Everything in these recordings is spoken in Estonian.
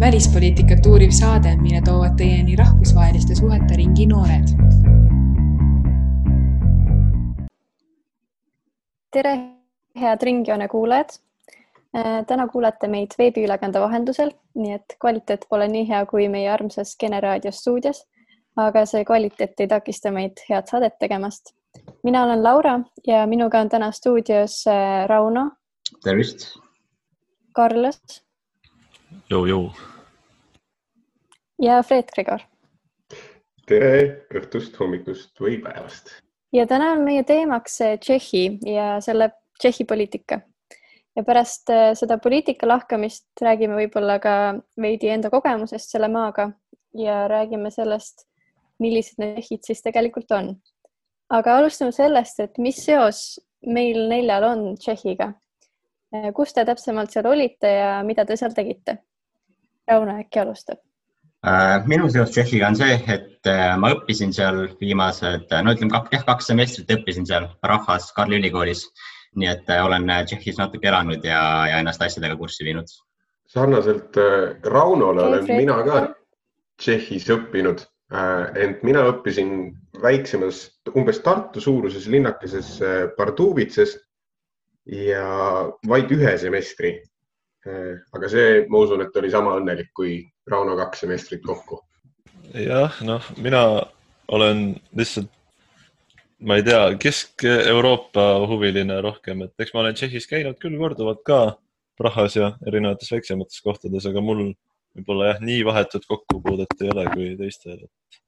välispoliitikat uuriv saade, mille toovad teieni rahvusvaheliste suhete ringi noored. tere, head Ringjoone kuulajad. täna kuulete meid veebiülekande vahendusel, nii et kvaliteet pole nii hea kui meie armsas Kene raadio stuudios, aga see kvaliteet ei takista meid head saadet tegemast. mina olen Laura ja minuga on täna stuudios Rauno. tervist. Carlos jõu-jõu. Ja Fred Gregor. tere õhtust, hommikust või päevast. ja täna on meie teemaks Tšehhi ja selle Tšehhi poliitika. ja pärast äh, seda poliitika lahkamist räägime võib-olla ka veidi enda kogemusest selle maaga ja räägime sellest, millised need tšehhid siis tegelikult on. aga alustame sellest, et mis seos meil neljal on Tšehhiga Äh, kus te täpsemalt seal olite ja mida te seal tegite? Rauno äkki alustab? Äh, minu seos Tšehhiga on see, et äh, ma õppisin seal viimased, no ütleme kaks, jah, kaks semestrit õppisin seal Prahas Karli ülikoolis. nii et olen Tšehhis natuke elanud ja, ja ennast asjadega kurssi viinud. sarnaselt Raunole olen mina ka Tšehhis õppinud, ent mina õppisin väiksemas, umbes Tartu suuruses linnakeses Pardubitses ja vaid ühe semestri. aga see, ma usun, et oli sama õnnelik kui Rauno kaks semestrit kokku. jah, noh, mina olen lihtsalt, ma ei tea, Kesk-Euroopa huviline rohkem, et eks ma olen Tšehhis käinud küll korduvalt ka Prahas ja erinevates väiksemates kohtades, aga mul võib-olla jah, nii vahetut kokkupuudet ei ole kui teistel, et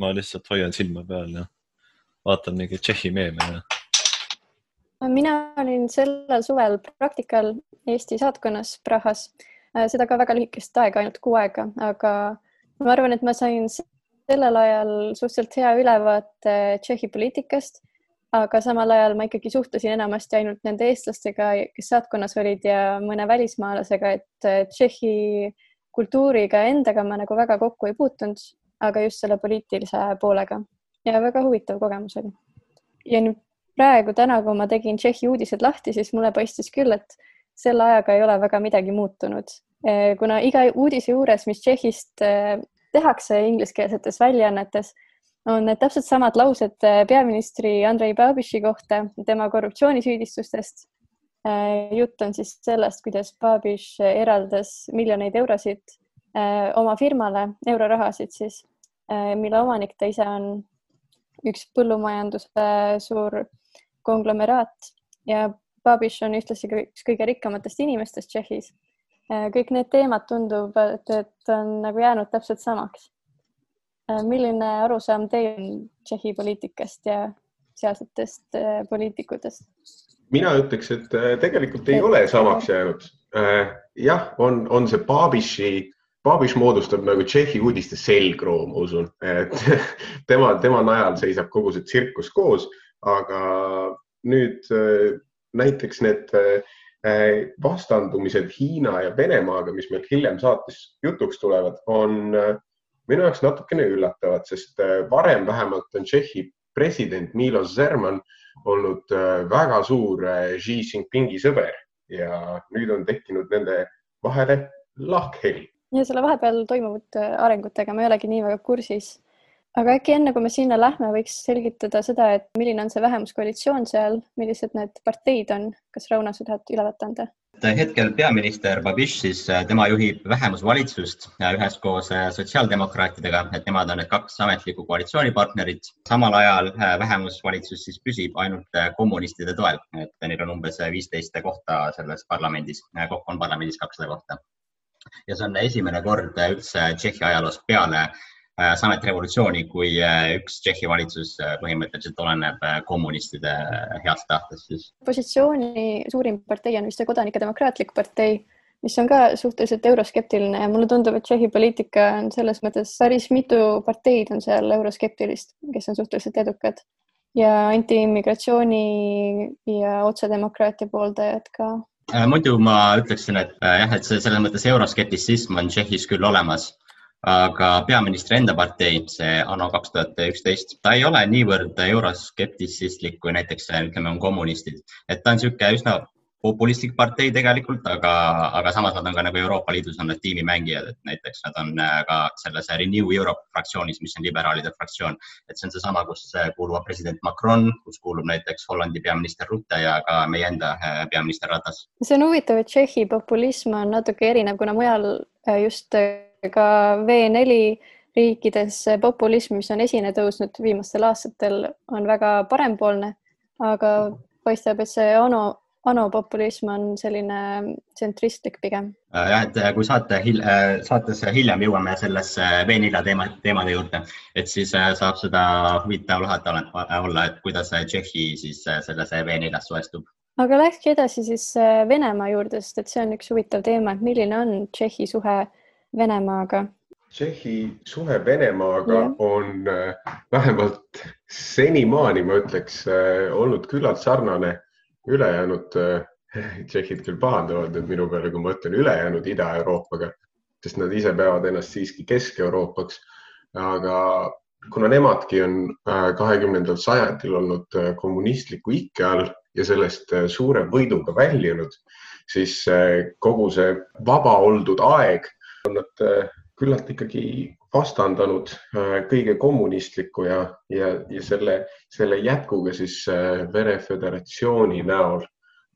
ma lihtsalt hoian silma peal ja vaatan mingeid Tšehhi meeme ja mina olin sellel suvel praktikal Eesti saatkonnas Prahas, seda ka väga lühikest aega, ainult kuu aega, aga ma arvan, et ma sain sellel ajal suhteliselt hea ülevaate Tšehhi poliitikast, aga samal ajal ma ikkagi suhtlesin enamasti ainult nende eestlastega, kes saatkonnas olid ja mõne välismaalasega, et äh, Tšehhi kultuuriga endaga ma nagu väga kokku ei puutunud, aga just selle poliitilise poolega ja väga huvitav kogemus oli. ja nüüd praegu täna, kui ma tegin Tšehhi uudised lahti, siis mulle paistis küll, et selle ajaga ei ole väga midagi muutunud, eh, kuna iga uudise juures, mis Tšehhist eh, tehakse ingliskeelsetes väljaannetes, on need täpselt samad laused eh, peaministri Andrei Babiši kohta, tema korruptsioonisüüdistustest. jutt on siis sellest, kuidas Babiš eraldas miljoneid eurosid oma firmale, eurorahasid siis, mille omanik ta ise on üks põllumajanduse suur konglomeraat ja Babiš on ühtlasi üks kõige rikkamatest inimestest Tšehhis. Äh, kõik need teemad tundub, et, et on nagu jäänud täpselt samaks. Äh, milline arusaam teil on Tšehhi poliitikast ja sealsetest äh, poliitikutest? mina ütleks, et tegelikult ei ole samaks jäänud. jah, on, on see Babiši, Babiš moodustab nagu Tšehhi uudiste selgroo, ma usun, et tema, tema najal seisab kogu see tsirkus koos aga nüüd näiteks need äh, vastandumised Hiina ja Venemaaga, mis meil hiljem saates jutuks tulevad, on äh, minu jaoks natukene üllatavad, sest varem vähemalt on Tšehhi president Milos Zeman olnud väga suur Xi Jinpingi sõber ja nüüd on tekkinud nende vahele lahkheli. ja selle vahepeal toimuvate arengutega ma ei olegi nii väga kursis aga äkki enne, kui me sinna lähme, võiks selgitada seda, et milline on see vähemuskoalitsioon seal, millised need parteid on, kas Rauno, sa tahad ülevaate anda? hetkel peaminister Babiš, siis äh, tema juhib vähemusvalitsust äh, üheskoos äh, sotsiaaldemokraatidega, et nemad on need kaks ametlikku koalitsioonipartnerit. samal ajal vähemusvalitsus siis püsib ainult kommunistide toel, et neil on umbes viisteist kohta selles parlamendis, kokku on parlamendis kakssada kohta. ja see on esimene kord üldse Tšehhi ajaloos peale samet revolutsiooni, kui äh, üks Tšehhi valitsus äh, põhimõtteliselt oleneb kommunistide heast tahtest siis. opositsiooni suurim partei on vist see Kodanike Demokraatlik partei, mis on ka suhteliselt euroskeptiline ja mulle tundub, et Tšehhi poliitika on selles mõttes päris mitu parteid on seal euroskeptilist, kes on suhteliselt edukad ja antiimmigratsiooni ja otsedemokraatia pooldajad ka muidu ma ütleksin, et jah, et see selles mõttes euroskeptitsism on Tšehhis küll olemas aga peaministri enda partei, see anno kaks tuhat üksteist, ta ei ole niivõrd euroskeptitsistlik kui näiteks ütleme, on kommunistid, et ta on niisugune üsna populistlik partei tegelikult, aga, aga samas nad on ka nagu Euroopa Liidus on nad tiimimängijad, et näiteks nad on äh, ka selles Renew Europe fraktsioonis, mis on liberaalide fraktsioon, et see on seesama, kus kuuluvad president Macron, kus kuulub näiteks Hollandi peaminister Rutte ja ka meie enda äh, peaminister Ratas. see on huvitav, et Tšehhi populism on natuke erinev, kuna mujal äh, just ka V4 riikides populism, mis on esile tõusnud viimastel aastatel, on väga parempoolne, aga paistab, et see Ono anopopulism on selline tsentristlik pigem. Äh, jah, et äh, kui saate hil, äh, saates hiljem jõuame sellesse V4 teema, teemade juurde, et siis saab seda huvitav lahata olla, et kuidas Tšehhi siis selles V4-s suhestub. aga lähekski edasi siis Venemaa juurde, sest et see on üks huvitav teema, et milline on Tšehhi suhe Venemaaga? Tšehhi suhe Venemaaga ja. on vähemalt senimaani, ma ütleks, olnud küllalt sarnane ülejäänud äh, tšehhid küll pahandavad nüüd minu peale, kui ma ütlen ülejäänud Ida-Euroopaga, sest nad ise peavad ennast siiski Kesk-Euroopaks. aga kuna nemadki on äh, kahekümnendal sajandil olnud äh, kommunistliku ikke all ja sellest suure võiduga väljunud, siis kogu see vaba oldud aeg on nad küllalt ikkagi vastandanud äh, kõige kommunistlikku ja, ja, ja selle, selle jätkuga siis äh, Vene Föderatsiooni näol.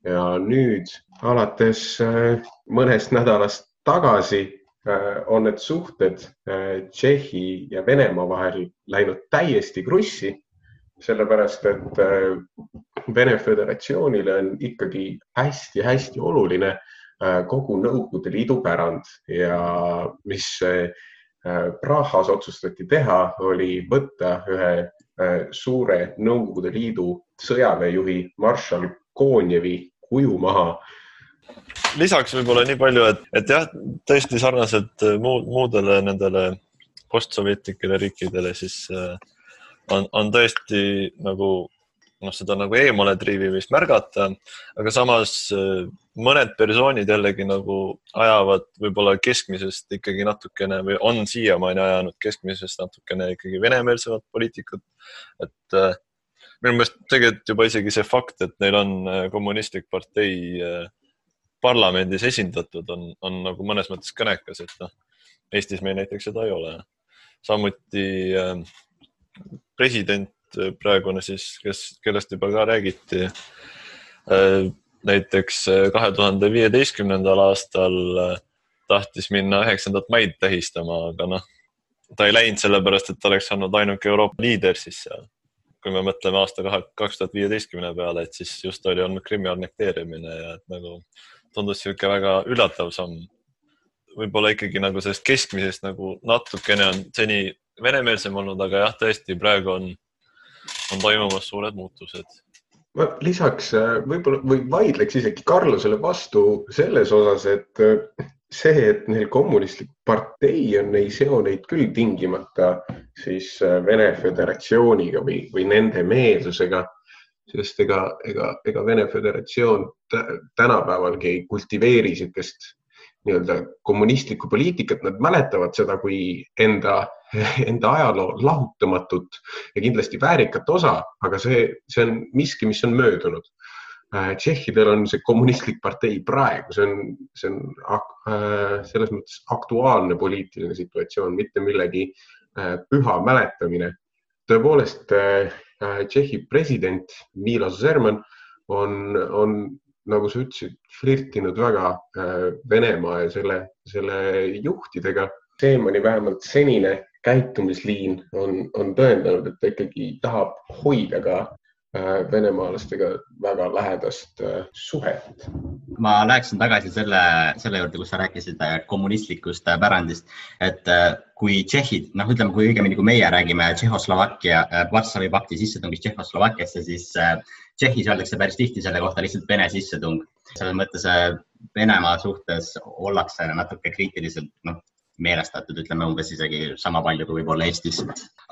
ja nüüd alates äh, mõnest nädalast tagasi on need suhted Tšehhi ja Venemaa vahel läinud täiesti krussi, sellepärast et Vene Föderatsioonile on ikkagi hästi-hästi oluline kogu Nõukogude Liidu pärand ja mis Äh, Prahas otsustati teha, oli võtta ühe äh, suure Nõukogude Liidu sõjaväejuhi marssal Koonjevi kuju maha. lisaks võib-olla nii palju, et, et jah, tõesti sarnaselt äh, muud, muudele nendele postsovjetlikele riikidele, siis on, on tõesti nagu noh, seda nagu eemale triivimist märgata, aga samas äh, mõned persoonid jällegi nagu ajavad võib-olla keskmisest ikkagi natukene või on siiamaani ajanud keskmisest natukene ikkagi venemeelsemat poliitikat. et äh, minu meelest tegelikult juba isegi see fakt, et neil on äh, kommunistlik partei parlamendis esindatud, on, on nagu mõnes mõttes kõnekas, et noh, Eestis meil näiteks seda ei ole. samuti president praegune siis, kes, kellest juba ka räägiti. Äh, näiteks äh, kahe tuhande viieteistkümnendal aastal tahtis minna üheksandat maid tähistama, aga noh, ta ei läinud sellepärast, et ta oleks olnud ainuke Euroopa liider siis seal. kui me mõtleme aasta kaks tuhat viieteistkümne peale, et siis just oli olnud Krimmi annekteerimine ja et nagu tundus niisugune väga üllatav samm. võib-olla ikkagi nagu sellest keskmisest nagu natukene on seni venemeelsem olnud, aga jah, tõesti praegu on on toimumas suured muutused. ma lisaks äh, võib-olla või vaidleks isegi Carlosele vastu selles osas, et äh, see, et neil kommunistlik partei on, ei seo neid küll tingimata siis äh, Vene Föderatsiooniga või, või nende meelsusega, sest ega, ega, ega Vene Föderatsioon tänapäevalgi ei kultiveeri niisugust nii-öelda kommunistlikku poliitikat, nad mäletavad seda kui enda enda ajaloo lahutamatut ja kindlasti väärikat osa, aga see, see on miski, mis on möödunud. Äh, tšehhidel on see kommunistlik partei praegu, see on, see on äh, selles mõttes aktuaalne poliitiline situatsioon, mitte millegi äh, püha mäletamine. tõepoolest Tšehhi president Milos Zeman on, on nagu sa ütlesid, flirtinud väga Venemaa ja selle, selle juhtidega. Seemani vähemalt senine käitumisliin on, on tõendanud, et ta ikkagi tahab hoida ka äh, venemaalastega väga lähedast äh, suhet. ma läheksin tagasi selle, selle juurde, kus sa rääkisid äh, kommunistlikust pärandist, et kui tšehhid, noh, ütleme, kui õigemini, kui meie räägime Tšehhoslovakkia, Varssavi pakti sissetungist Tšehhoslovakkiasse, siis Tšehhis öeldakse päris tihti selle kohta lihtsalt Vene sissetung. selles mõttes Venemaa suhtes ollakse natuke kriitiliselt, noh, meelestatud, ütleme umbes isegi sama palju kui võib-olla Eestis.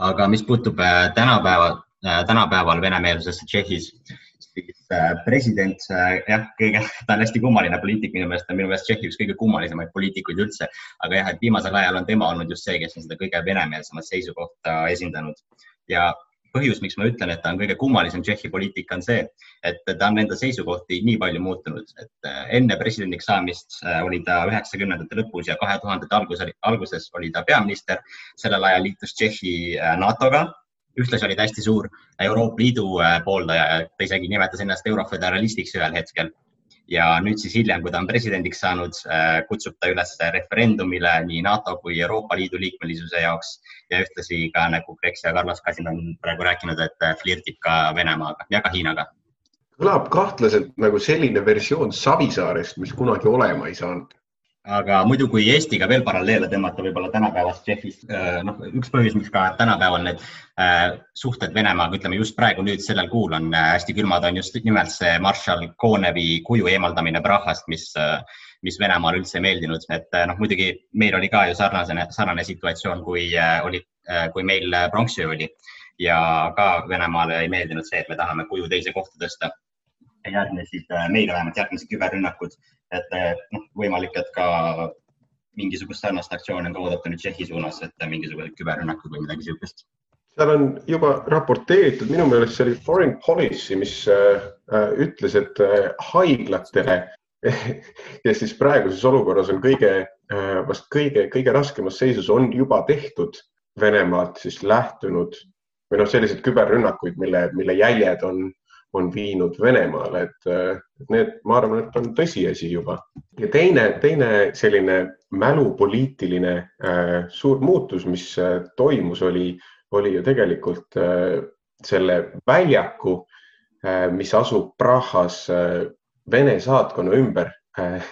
aga mis puutub äh, tänapäeva, äh, tänapäeval venemeelsusesse Tšehhis, siis äh, president, jah, kõige, ta on hästi kummaline poliitik minu meelest, ta on minu meelest Tšehhi üks kõige kummalisemaid poliitikuid üldse. aga jah, et viimasel ajal on tema olnud just see, kes on seda kõige venemeelsemat seisukohta esindanud ja põhjus, miks ma ütlen, et ta on kõige kummalisem Tšehhi poliitika, on see, et ta on enda seisukohti nii palju muutunud, et enne presidendiks saamist oli ta üheksakümnendate lõpus ja kahe tuhandete alguses, alguses oli ta peaminister. sellel ajal liitus Tšehhi NATO-ga ühtlasi oli ta hästi suur Euroopa Liidu äh, pooldaja, ta isegi nimetas ennast euroföderalistiks ühel hetkel. ja nüüd siis hiljem, kui ta on presidendiks saanud, äh, kutsub ta üles referendumile nii NATO kui Euroopa Liidu liikmelisuse jaoks. Ja ühtlasi ka nagu Kreeks ja Carlos ka siin on praegu rääkinud, et äh, flirdib ka Venemaaga ja ka Hiinaga. Kõlab kahtlaselt nagu selline versioon Savisaarest, mis kunagi olema ei saanud aga muidu, kui Eestiga veel paralleele tõmmata, võib-olla tänapäevast Tšehhist, äh, noh, üks põhjus, miks ka tänapäeval need äh, suhted Venemaaga, ütleme just praegu nüüd sellel kuul on äh, hästi külmad, on just nimelt see marssal Konevi kuju eemaldamine Prahast, mis mis Venemaale üldse ei meeldinud, et noh, muidugi meil oli ka ju sarnane, sarnane situatsioon, kui oli, kui meil pronksiöö oli. Ja ka Venemaale ei meeldinud see, et me tahame kuju teise kohta tõsta. Järgnesid meile vähemalt järgnesid küberrünnakud et noh, võimalik, et ka mingisugust sarnast aktsiooni on ka oodata nüüd Tšehhi suunas, et mingisugused küberrünnakud või midagi niisugust. seal on juba raporteeritud, minu meelest see oli foreign policy, mis äh, ütles, et äh, haiglatele, kes siis praeguses olukorras on kõige äh,, vast kõige, kõige raskemas seisus, on juba tehtud Venemaalt siis lähtunud või noh, selliseid küberrünnakuid, mille, mille jäljed on on viinud Venemaale, et need, ma arvan, et on tõsiasi juba. ja teine, teine selline mälupoliitiline äh, suur muutus, mis äh, toimus, oli, oli ju tegelikult äh, selle väljaku äh,, mis asub Prahas äh, Vene saatkonna ümber äh,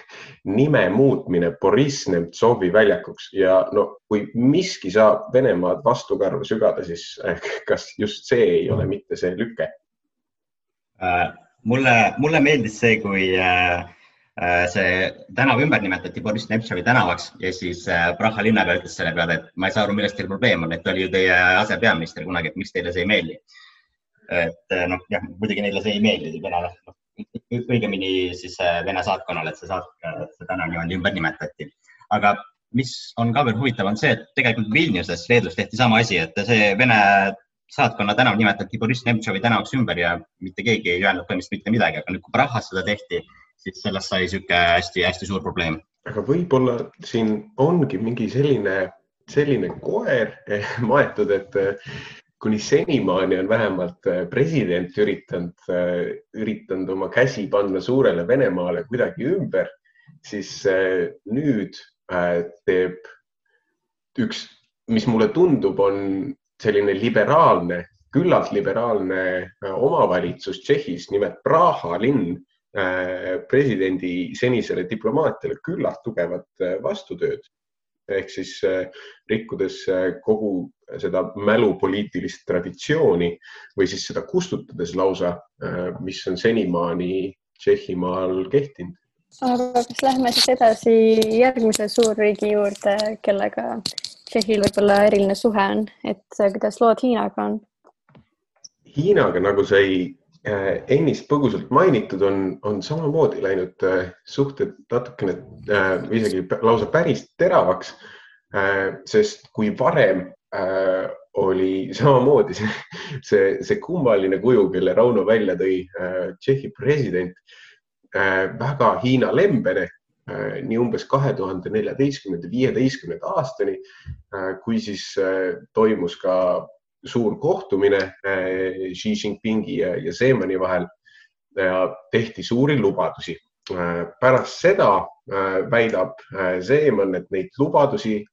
nime muutmine Boriss Nemtsovi väljakuks ja no kui miski saab Venemaad vastukarva sügada, siis kas just see ei ole mitte see lüke mulle, mulle meeldis see, kui äh, äh, see tänav ümber nimetati Boris Nemtšovi tänavaks ja siis Praha linnapea ütles selle peale, et ma ei saa aru, milles teil probleem on, et ta oli ju teie asepeaminister kunagi, et miks teile see ei meeldi. et noh, jah, muidugi neile see ei meeldi, Venele, õigemini siis Vene saatkonnale, et see saat-, see tänav niimoodi ümber nimetati. aga mis on ka veel huvitav, on see, et tegelikult Vilniuses, Leedus tehti sama asi, et see Vene saatkonna tänav nimetati Boriss Nemtšovi tänavaks ümber ja mitte keegi ei öelnud põhimõtteliselt mitte midagi, aga nüüd, kui Prahas seda tehti, siis sellest sai niisugune hästi-hästi suur probleem. aga võib-olla siin ongi mingi selline, selline koer eh, maetud, et eh, kuni senimaani on vähemalt eh, president üritanud, üritanud oma käsi panna suurele Venemaale kuidagi ümber, siis nüüd teeb üks, mis mulle tundub, on selline liberaalne, küllalt liberaalne äh, omavalitsus Tšehhis, nimelt Praha linn, äh, presidendi senisele diplomaatiale küllalt tugevat äh, vastutööd ehk siis rikkudes kogu seda mälupoliitilist traditsiooni või siis seda kustutades lausa, mis on senimaani Tšehhimaal kehtinud. Aga kas lähme siis edasi järgmise suurriigi juurde, kellega Tšehhil võib-olla eriline suhe on, et kuidas lood Hiinaga on? Hiinaga, nagu sai äh, ennist põgusalt mainitud, on, on samamoodi läinud äh, suhted natukene äh, isegi lausa päris teravaks sest kui varem oli samamoodi see, see, see kummaline kuju, kelle Rauno välja tõi Tšehhi president väga Hiina lembene Äh, nii umbes kahe tuhande neljateistkümnenda, viieteistkümnenda aastani, äh, kui siis äh, toimus ka suur kohtumine Xi Jinpingi ja, ja Zeemani vahel tehti suuri lubadusi. pärast seda väidab Zeeman, et neid lubadusi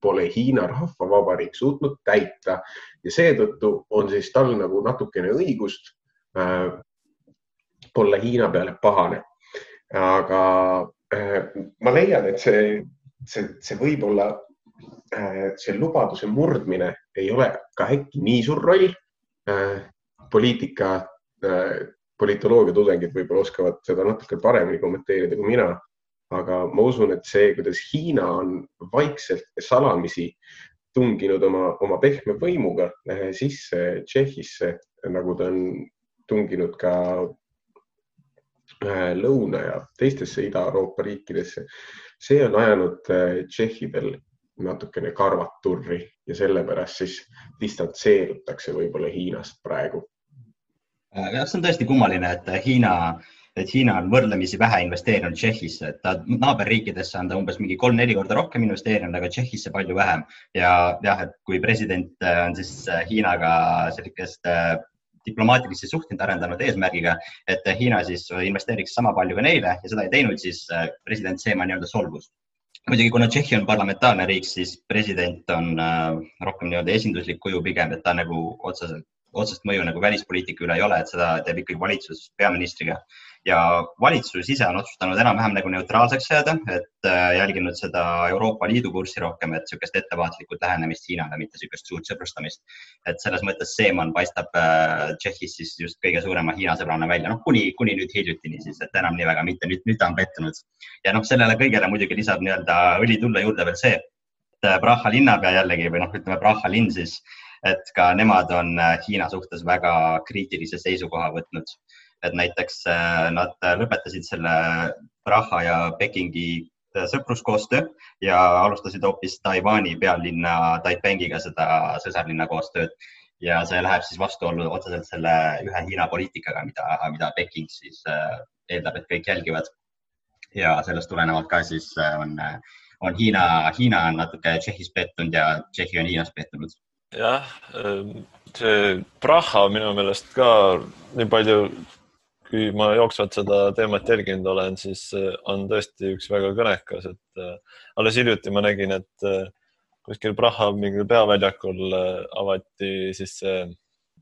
pole Hiina Rahvavabariik suutnud täita ja seetõttu on siis tal nagu natukene õigust olla Hiina peale pahane. aga Äh, ma leian, et see, see, see võib-olla, äh, see lubaduse murdmine ei ole ka äkki nii suur roll. Äh, poliitika, politoloogia tudengid võib-olla oskavad seda natuke paremini kommenteerida kui mina. aga ma usun, et see, kuidas Hiina on vaikselt salamisi tunginud oma, oma pehme võimuga sisse Tšehhisse, nagu ta on tunginud ka Lõuna ja teistesse Ida-Euroopa riikidesse. see on ajanud äh, tšehhidel natukene karvad turri ja sellepärast siis distantseerutakse võib-olla Hiinast praegu. jah, see on tõesti kummaline, et Hiina et Hiina on võrdlemisi vähe investeerinud Tšehhisse, et ta naaberriikidesse on ta umbes mingi kolm-neli korda rohkem investeerinud, aga Tšehhisse palju vähem. ja jah, et kui president äh, on siis äh, Hiinaga sellist äh, diplomaatilisi suhteid arendanud eesmärgiga, et Hiina siis investeeriks sama palju ka neile ja seda ei teinud, siis president Seemaa nii-öelda solvus. Muidugi, kuna Tšehhi on parlamentaarne riik, siis president on äh, rohkem nii-öelda esinduslik kuju pigem, et ta nagu otseselt, otsest mõju nagu välispoliitika üle ei ole, et seda teeb ikkagi valitsus peaministriga ja valitsus ise on otsustanud enam-vähem nagu neutraalseks jääda, et äh, jälginud seda Euroopa Liidu kurssi rohkem, et niisugust ettevaatlikku lähenemist Hiinale, mitte niisugust suurt sõprustamist. et selles mõttes Seeman paistab äh, Tšehhis siis just kõige suurema Hiina sõbrana välja, noh, kuni, kuni nüüd hiljutini siis, et enam nii väga mitte, nüüd, nüüd ta on pettunud. ja noh, sellele kõigele muidugi lisab nii-öelda õli tulla juurde veel see, et äh, Praha linnapea jällegi või noh, ütleme Praha linn siis, et ka nemad on Hiina suhtes väga kriitilise seisukoha võtnud et näiteks äh, nad lõpetasid selle Praha ja Pekingi äh, sõpruskoostöö ja alustasid hoopis Taiwan'i pealinna Taipengiga seda sõsarlinna koostööd ja see läheb siis vastuollu otseselt selle ühe Hiina poliitikaga, mida, mida Peking siis äh, eeldab, et kõik jälgivad. ja sellest tulenevalt ka siis on, on Hiina, Hiina on natuke Tšehhis pettunud ja Tšehhi on Hiinas pettunud. jah, ähm, see Praha minu meelest ka nii palju kui ma jooksvalt seda teemat jälginud olen, siis äh, on tõesti üks väga kõnekas, et äh, alles hiljuti ma nägin, et äh, kuskil Praha mingil peaväljakul avati siis see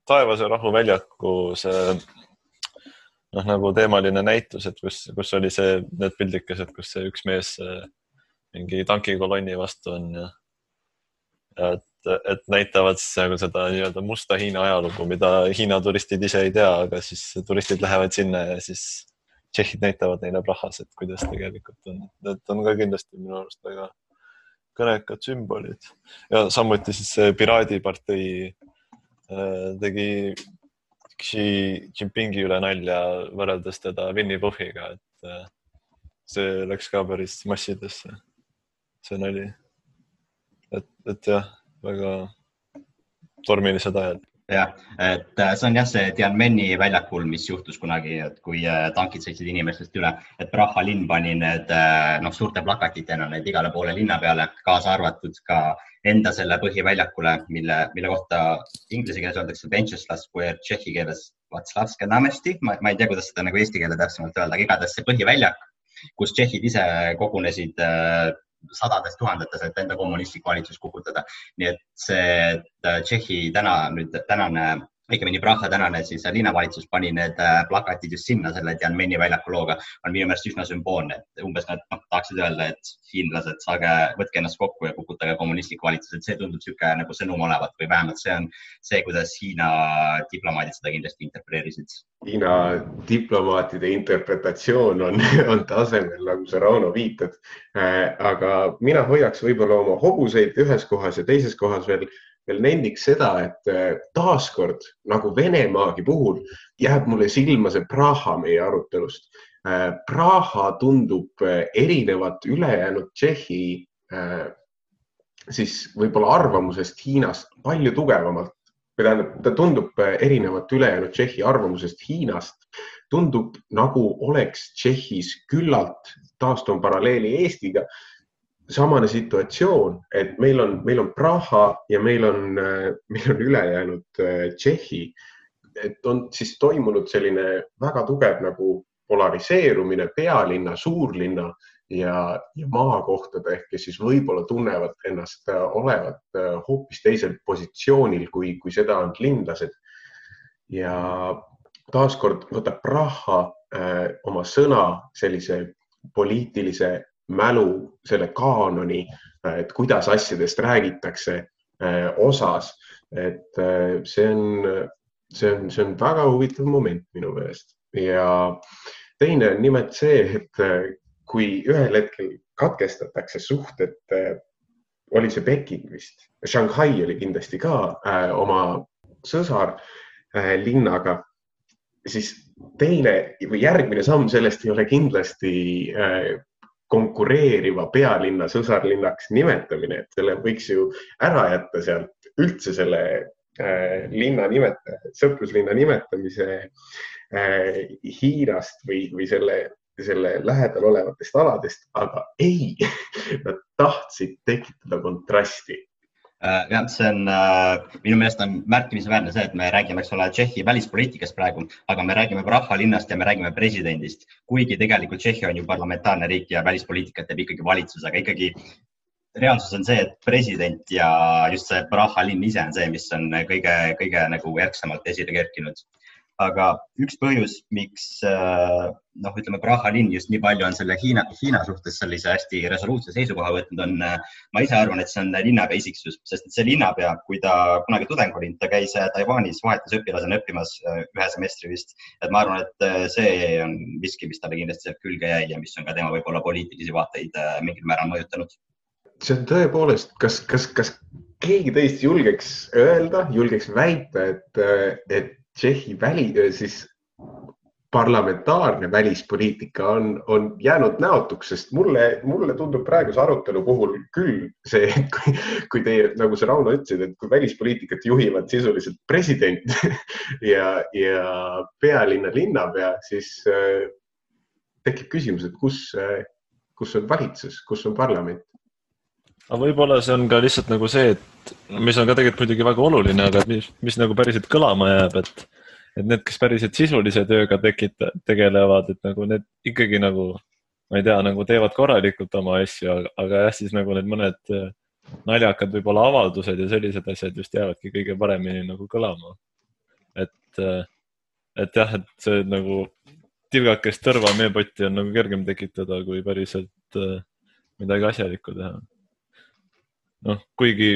Taevase rahu väljaku see noh, nagu teemaline näitus, et kus, kus oli see, need pildikesed, kus see üks mees mingi tankikolonni vastu on ja, ja et et näitavad siis nagu seda nii-öelda musta Hiina ajalugu, mida Hiina turistid ise ei tea, aga siis turistid lähevad sinna ja siis tšehhid näitavad neile Prahas, et kuidas tegelikult on. Need on ka kindlasti minu arust väga kõnekad sümbolid ja samuti siis Piraadipartei äh, tegi Xi Jinpingi üle nalja võrreldes teda Winny Puhhiga, et äh, see läks ka päris massidesse, see nali. et, et jah väga tormilised ajad. Jah, et äh, see on jah, see Tianmeni väljakul, mis juhtus kunagi, et kui äh, tankid sõitsid inimestest üle, et Praha linn pani need äh, noh, suurte plakatitena need igale poole linna peale, kaasa arvatud ka enda selle põhiväljakule, mille, mille kohta inglise keeles öeldakse Venceslav Square, tšehhi keeles Vatslavska Namesti, ma ei tea, kuidas seda nagu eesti keelde täpsemalt öelda, aga igatahes see põhiväljak, kus tšehhid ise kogunesid sadades tuhandetes, et enda kommunistlik valitsus kukutada. nii et see Tšehhi täna nüüd tänane õigemini Praha tänane siis linnavalitsus pani need äh, plakatid just sinna selle Tianmeni väljaku looga, on minu meelest üsna sümboolne, et umbes nad noh, tahaksid öelda, et hiinlased, saage, võtke ennast kokku ja kukutage kommunistlik valitsus, et see tundub niisugune nagu sõnum olevat või vähemalt see on see, kuidas Hiina diplomaadid seda kindlasti interpreteerisid. Hiina diplomaatide interpretatsioon on, on tasemel, nagu sa, Rauno, viitad. Äh, aga mina hoiaks võib-olla oma hobuseid ühes kohas ja teises kohas veel veel nendiks seda, et äh, taaskord nagu Venemaagi puhul jääb mulle silma see Praha meie arutelust. Äh, Praha tundub äh, erinevat ülejäänud Tšehhi siis võib-olla arvamusest Hiinast palju tugevamalt või tähendab, ta tundub erinevat ülejäänud Tšehhi arvamusest Hiinast, tundub nagu oleks Tšehhis küllalt, taastun paralleeli Eestiga, samane situatsioon, et meil on, meil on Praha ja meil on, meil on ülejäänud äh, Tšehhi. et on siis toimunud selline väga tugev nagu polariseerumine pealinna, suurlinna ja, ja maakohtade ehk kes siis võib-olla tunnevad ennast äh, olevat äh, hoopis teisel positsioonil, kui, kui seda on linlased. ja taaskord võtab Praha äh, oma sõna sellise poliitilise mälu, selle kaanoni, et kuidas asjadest räägitakse äh, osas, et äh, see on, see on, see on väga huvitav moment minu meelest. Ja teine on nimelt see, et äh, kui ühel hetkel katkestatakse suhted, oli see Peking vist, Shanghai oli kindlasti ka äh, oma sõsarlinnaga äh,, siis teine või järgmine samm sellest ei ole kindlasti äh, konkureeriva pealinna sõsarlinnaks nimetamine, et selle võiks ju ära jätta sealt üldse selle äh, linna nimeta-, sõpruslinna nimetamise äh, Hiinast või, või selle, selle lähedal olevatest aladest, aga ei nad tahtsid tekitada kontrasti jah, see on äh,, minu meelest on märkimisväärne see, et me räägime, eks ole, Tšehhi välispoliitikast praegu, aga me räägime Praha linnast ja me räägime presidendist, kuigi tegelikult Tšehhi on ju parlamentaarne riik ja välispoliitikat teeb ikkagi valitsus, aga ikkagi reaalsus on see, et president ja just see Praha linn ise on see, mis on kõige, kõige nagu erksamalt esile kerkinud aga üks põhjus, miks äh, noh, ütleme Praha linn just nii palju on selle Hiina, Hiina suhtes sellise hästi resoluutse seisukoha võtnud, on, äh, ma ise arvan, et see on linnapea isiksus, sest et see linnapea, kui ta kunagi tudeng oli, ta käis äh, Taiwanis vahetusõpilasena õppimas ühe semestri vist, et ma arvan, et see on miski, mis talle kindlasti sealt külge jäi ja mis on ka tema võib-olla poliitilisi vaateid mingil määral mõjutanud. see on tõepoolest, kas, kas, kas keegi teist julgeks öelda, julgeks väita, et, et Tšehhi väli, siis parlamentaarne välispoliitika on, on jäänud näotuks, sest mulle, mulle tundub praeguse arutelu puhul küll see, et kui, kui teie, nagu sa, Rauno, ütlesid, et kui välispoliitikat juhivad sisuliselt president ja, ja pealinna linnapea, siis äh, tekib küsimus, et kus äh,, kus on valitsus, kus on parlament? Aga võib-olla see on ka lihtsalt nagu see, et mis on ka tegelikult muidugi väga oluline, aga mis, mis nagu päriselt kõlama jääb, et, et need, kes päriselt sisulise tööga tekita-, tegelevad, et nagu need ikkagi nagu, ma ei tea, nagu teevad korralikult oma asju, aga jah, siis nagu need mõned äh, naljakad võib-olla avaldused ja sellised asjad just jäävadki kõige paremini nagu kõlama. et, äh, et jah, et see nagu tilgakest tõrva meepotti on nagu kergem tekitada, kui päriselt äh, midagi asjalikku teha noh, kuigi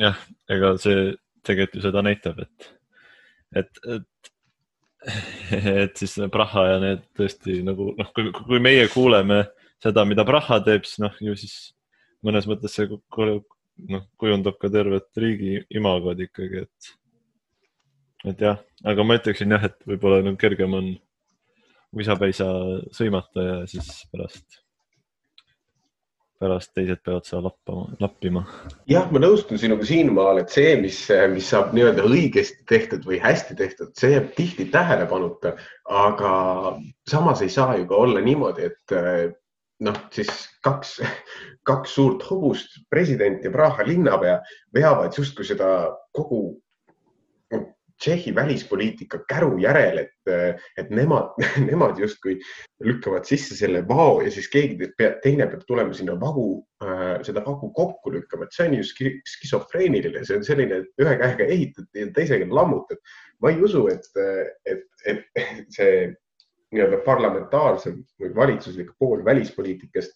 jah, ega see tegelikult ju seda näitab, et, et, et, et siis Praha ja need tõesti nagu noh, kui, kui meie kuuleme seda, mida Praha teeb, siis noh, ju siis mõnes mõttes see noh, kujundab ka tervet riigi imagot ikkagi, et, et jah, aga ma ütleksin jah, et võib-olla nagu kergem on uisapäisa sõimata ja siis pärast pärast teised peavad seda lappama, lappima. jah, ma nõustun sinuga siinmaal, et see, mis, mis saab nii-öelda õigesti tehtud või hästi tehtud, see jääb tihti tähelepanuta, aga samas ei saa ju ka olla niimoodi, et noh, siis kaks, kaks suurt hobust, president ja Praha linnapea veavad justkui seda kogu Tšehhi välispoliitika käru järel, et, et nemad, nemad justkui lükkavad sisse selle vao ja siis keegi teine peab tulema sinna vagu, äh, seda vagu kokku lükkama, et see on ju skisofreeniline, see on selline, et ühe käega ehitad ja teisega lammutad. ma ei usu, et, et, et see nii-öelda parlamentaarse või valitsuslik pool välispoliitikast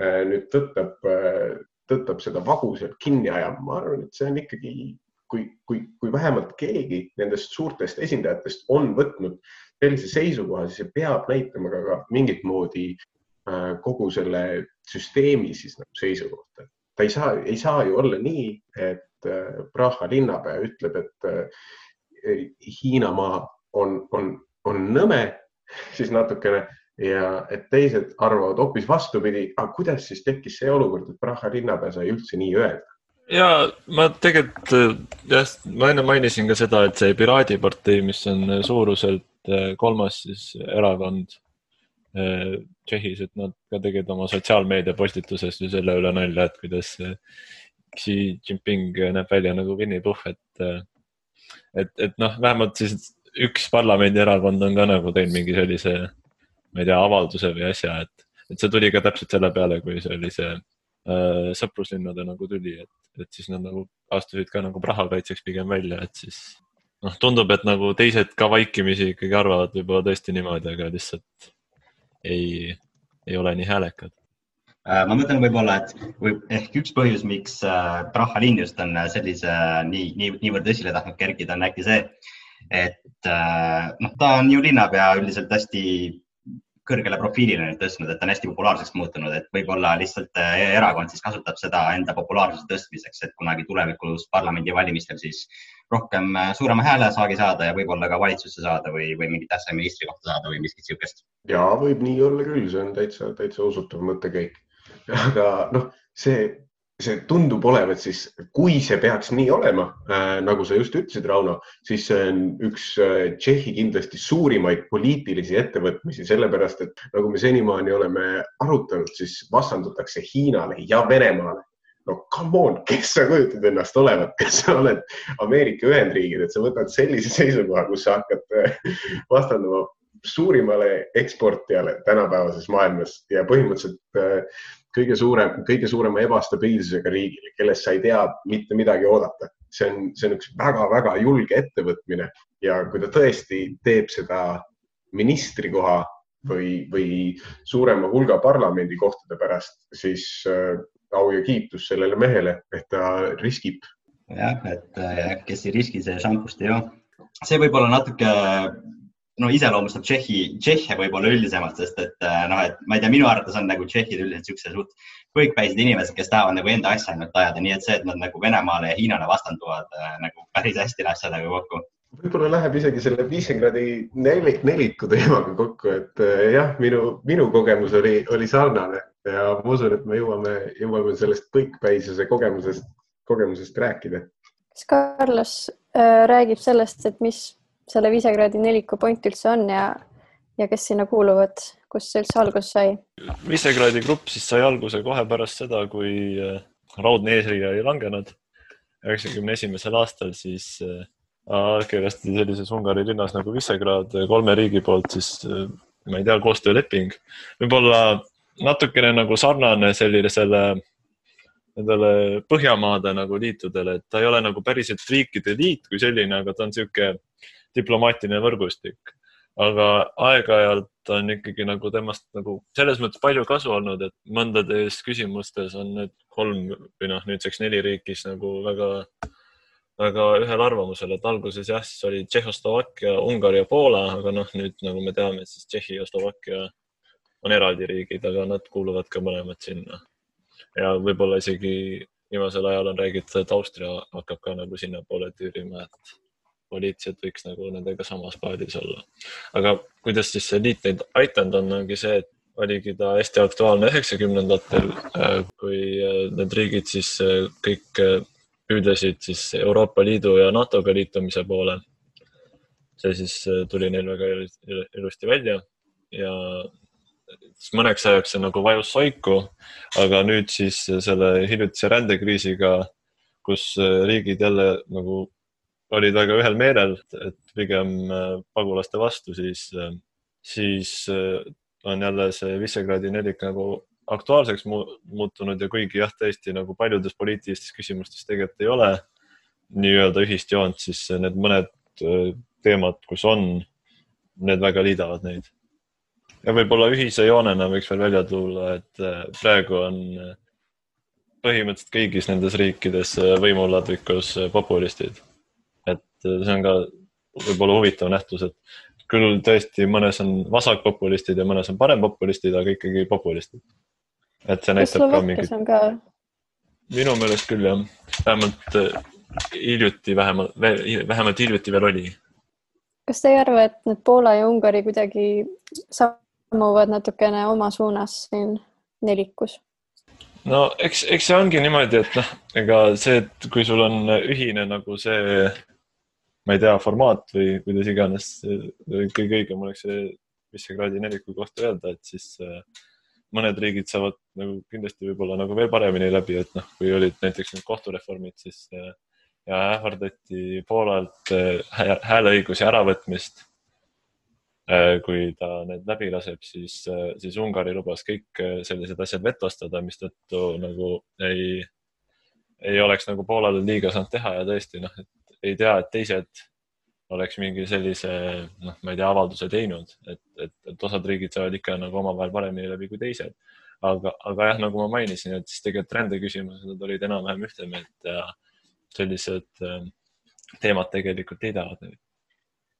äh, nüüd tõttab, äh, tõttab seda vagu sealt kinni ajama. ma arvan, et see on ikkagi kui, kui, kui vähemalt keegi nendest suurtest esindajatest on võtnud sellise seisukoha, siis see peab näitama ka, ka mingit moodi äh, kogu selle süsteemi siis nagu seisukohta. ta ei saa, ei saa ju olla nii, et äh, Praha linnapea ütleb, et äh, Hiinamaa on, on, on nõme, siis natukene ja et teised arvavad hoopis vastupidi, aga kuidas siis tekkis see olukord, et Praha linnapea sai üldse nii öelda? Ja ma tegelikult jah, ma enne mainisin ka seda, et see Piraadipartei, mis on suuruselt eh, kolmas siis erakond eh, Tšehhis, et nad ka tegid oma sotsiaalmeedia postituses ju selle üle nalja, et kuidas Xi Jinping näeb välja nagu Winny Puhh, et, et, et noh, vähemalt siis üks parlamendierakond on ka nagu teinud mingi sellise, ma ei tea, avalduse või asja, et, et see tuli ka täpselt selle peale, kui see oli see äh, sõpruslinnade nagu tuli, et, et siis nad nagu astusid ka nagu Praha kaitseks pigem välja, et siis noh, tundub, et nagu teised ka vaikimisi ikkagi arvavad võib-olla tõesti niimoodi, aga lihtsalt ei, ei ole nii häälekad. Äh, ma mõtlen võib-olla, et või ehk üks põhjus, miks äh, Praha linn just on sellise nii, nii, niivõrd esile tahtnud kerkida, on äkki see, et äh, noh, ta on ju linnapea üldiselt hästi kõrgele profiilile nüüd tõstnud, et on hästi populaarseks muutunud, et võib-olla lihtsalt äh, erakond siis kasutab seda enda populaarsuse tõstmiseks, et kunagi tulevikus parlamendivalimistel siis rohkem äh, suurema häälesaagi saada ja võib-olla ka valitsusse saada või, või mingit tähtsa ministri kohta saada või miskit niisugust. ja võib nii olla küll, see on täitsa, täitsa usutav mõttekäik aga noh, see, see tundub olevat siis, kui see peaks nii olema äh,, nagu sa just ütlesid, Rauno, siis see on üks äh, Tšehhi kindlasti suurimaid poliitilisi ettevõtmisi, sellepärast et nagu me senimaani oleme arutanud, siis vastandutakse Hiinale ja Venemaale. No come on, kes sa kujutad ennast olevat, kas sa oled Ameerika Ühendriigid, et sa võtad sellise seisukoha, kus sa hakkad äh, vastanduma suurimale eksportijale tänapäevases maailmas ja põhimõtteliselt äh, kõige suurem, kõige suurema ebastabiilsusega riigile, kellest sa ei tea mitte midagi oodata. see on, see on üks väga-väga julge ettevõtmine ja kui ta tõesti teeb seda ministrikoha või, või suurema hulga parlamendikohtade pärast, siis äh, au ja kiitus sellele mehele, et ta riskib. jah, et äh, kes ei riski, see šampust ei joo. see võib olla natuke no iseloomustab Tšehhi, Tšehhe võib-olla üldisemalt, sest et äh, noh, et ma ei tea, minu arvates on nagu Tšehhid üldiselt siuksed suht kõikpäised inimesed, kes tahavad nagu enda asja ainult ajada, nii et see, et nad nagu Venemaale ja Hiinale vastanduvad äh, nagu päris hästi läheb sellega kokku. võib-olla läheb isegi selle Visegradi nelik, neliku teemaga kokku, et äh, jah, minu, minu kogemus oli, oli sarnane ja ma usun, et me jõuame, jõuame sellest kõikpäisuse kogemusest, kogemusest rääkida. kas Carlos äh, räägib sellest, et mis selle Visegradi neliku point üldse on ja, ja kes sinna kuuluvad, kust see üldse alguse sai? Visegradi grupp siis sai alguse kohe pärast seda, kui äh, raudne eesriie oli langenud. üheksakümne esimesel aastal siis äh, allkirjastati sellises Ungari linnas nagu Visegrad kolme riigi poolt siis, ma ei tea, koostööleping. võib-olla natukene nagu sarnane sellisele nendele Põhjamaade nagu liitudele, et ta ei ole nagu päriselt riikide liit kui selline, aga ta on niisugune diplomaatiline võrgustik. aga aeg-ajalt on ikkagi nagu temast nagu selles mõttes palju kasu olnud, et mõndades küsimustes on need kolm või noh, nüüdseks neli riigis nagu väga, väga ühel arvamusel, et alguses jah, siis oli Tšehhoslovakkia, Ungari ja Poola, aga noh, nüüd nagu me teame, siis Tšehhi ja Slovakkia on eraldi riigid, aga nad kuuluvad ka mõlemad sinna. ja võib-olla isegi viimasel ajal on räägitud, et Austria hakkab ka nagu sinnapoole tüürima, et poliitiliselt võiks nagu nendega samas paadis olla. aga kuidas siis see liit neid aidanud on, ongi see, et oligi ta hästi aktuaalne üheksakümnendatel, äh, kui äh, need riigid siis äh, kõik püüdlesid siis Euroopa Liidu ja NATO-ga liitumise poole. see siis tuli neil väga ilusti välja ja siis mõneks ajaks see nagu vajus soiku, aga nüüd siis selle hiljutise rändekriisiga, kus riigid jälle nagu olid väga ühel meelel, et pigem äh, pagulaste vastu, siis, äh, siis äh, on jälle see Visegradi nelik nagu aktuaalseks muutunud ja kuigi jah, tõesti nagu paljudes poliitilistes küsimustes tegelikult ei ole nii-öelda ühist joont, siis need mõned teemad, kus on, need väga liidavad neid. ja võib-olla ühise joonena võiks veel välja tuua, et praegu on põhimõtteliselt kõigis nendes riikides võimuladvikus populistid et see on ka võib-olla huvitav nähtus, et küll tõesti mõnes on vasakpopulistid ja mõnes on parempopulistid, aga ikkagi populistid. et see näitab ka mingit. minu meelest küll jah, vähemalt äh, hiljuti vähemalt, vähemalt hiljuti veel oli. kas te ei arva, et need Poola ja Ungari kuidagi sammuvad natukene oma suunas siin nelikus? no eks, eks see ongi niimoodi, et noh, ega see, et kui sul on ühine nagu see ma ei tea, formaat või kuidas iganes, kõige õigem oleks see Visegradi neliku kohta öelda, et siis äh, mõned riigid saavad nagu kindlasti võib-olla nagu veel paremini läbi, et noh, kui olid näiteks need kohtureformid, siis äh, ja ähvardati Poolalt äh, hääleõiguse äravõtmist. kui ta need läbi laseb, siis, siis Ungari lubas kõik sellised asjad vetostada, mistõttu nagu ei, ei oleks nagu Poolale liiga saanud teha ja tõesti noh, et ei tea, et teised oleks mingi sellise, noh, ma ei tea, avalduse teinud, et, et, et osad riigid saavad ikka nagu omavahel paremini läbi kui teised. aga, aga jah, nagu ma mainisin, et siis tegelikult rändeküsimused, nad olid enam-vähem ühte meelt ja sellised äh, teemad tegelikult liidavad neid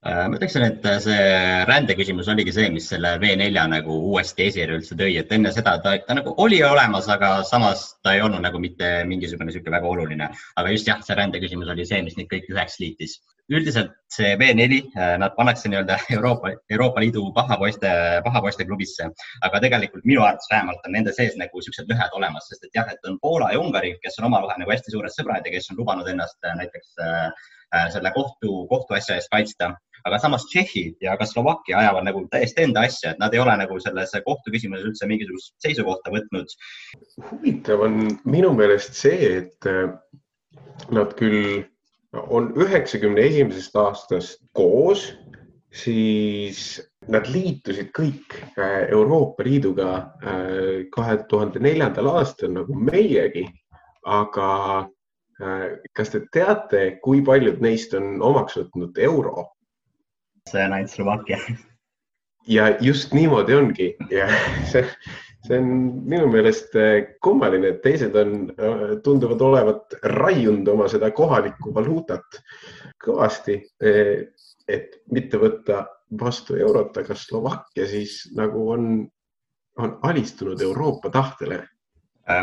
ma ütleksin, et äh, see rändeküsimus oligi see, mis selle V4 nagu uuesti esile üldse tõi, et enne seda ta, ta nagu oli olemas, aga samas ta ei olnud nagu mitte mingisugune niisugune väga oluline. aga just jah, see rändeküsimus oli see, mis neid kõiki üheks liitis. üldiselt see V4, nad pannakse nii-öelda Euroopa, Euroopa Liidu pahapoiste, pahapoiste klubisse, aga tegelikult minu arvates vähemalt on nende sees nagu siuksed lõhed olemas, sest et jah, et on Poola ja Ungari, kes on omavahel nagu hästi suured sõbrad ja kes on lubanud ennast näiteks äh, selle kohtu, kohtuasja eest kaitsta aga samas Tšehhi ja ka Slovakkia ajavad nagu täiesti enda asja, et nad ei ole nagu selles kohtuküsimuses üldse mingisugust seisukohta võtnud. huvitav on minu meelest see, et äh, nad küll on üheksakümne esimesest aastast koos, siis nad liitusid kõik äh, Euroopa Liiduga äh, kahe tuhande neljandal aastal nagu meiegi, aga kas te teate, kui paljud neist on omaks võtnud euro? see on ainult Slovakkia. ja just niimoodi ongi ja see, see on minu meelest eh, kummaline, et teised on, eh, tunduvad olevat raiunud oma seda kohalikku valuutat kõvasti, et mitte võtta vastu eurot, aga Slovakkia siis nagu on, on alistunud Euroopa tahtele Äh,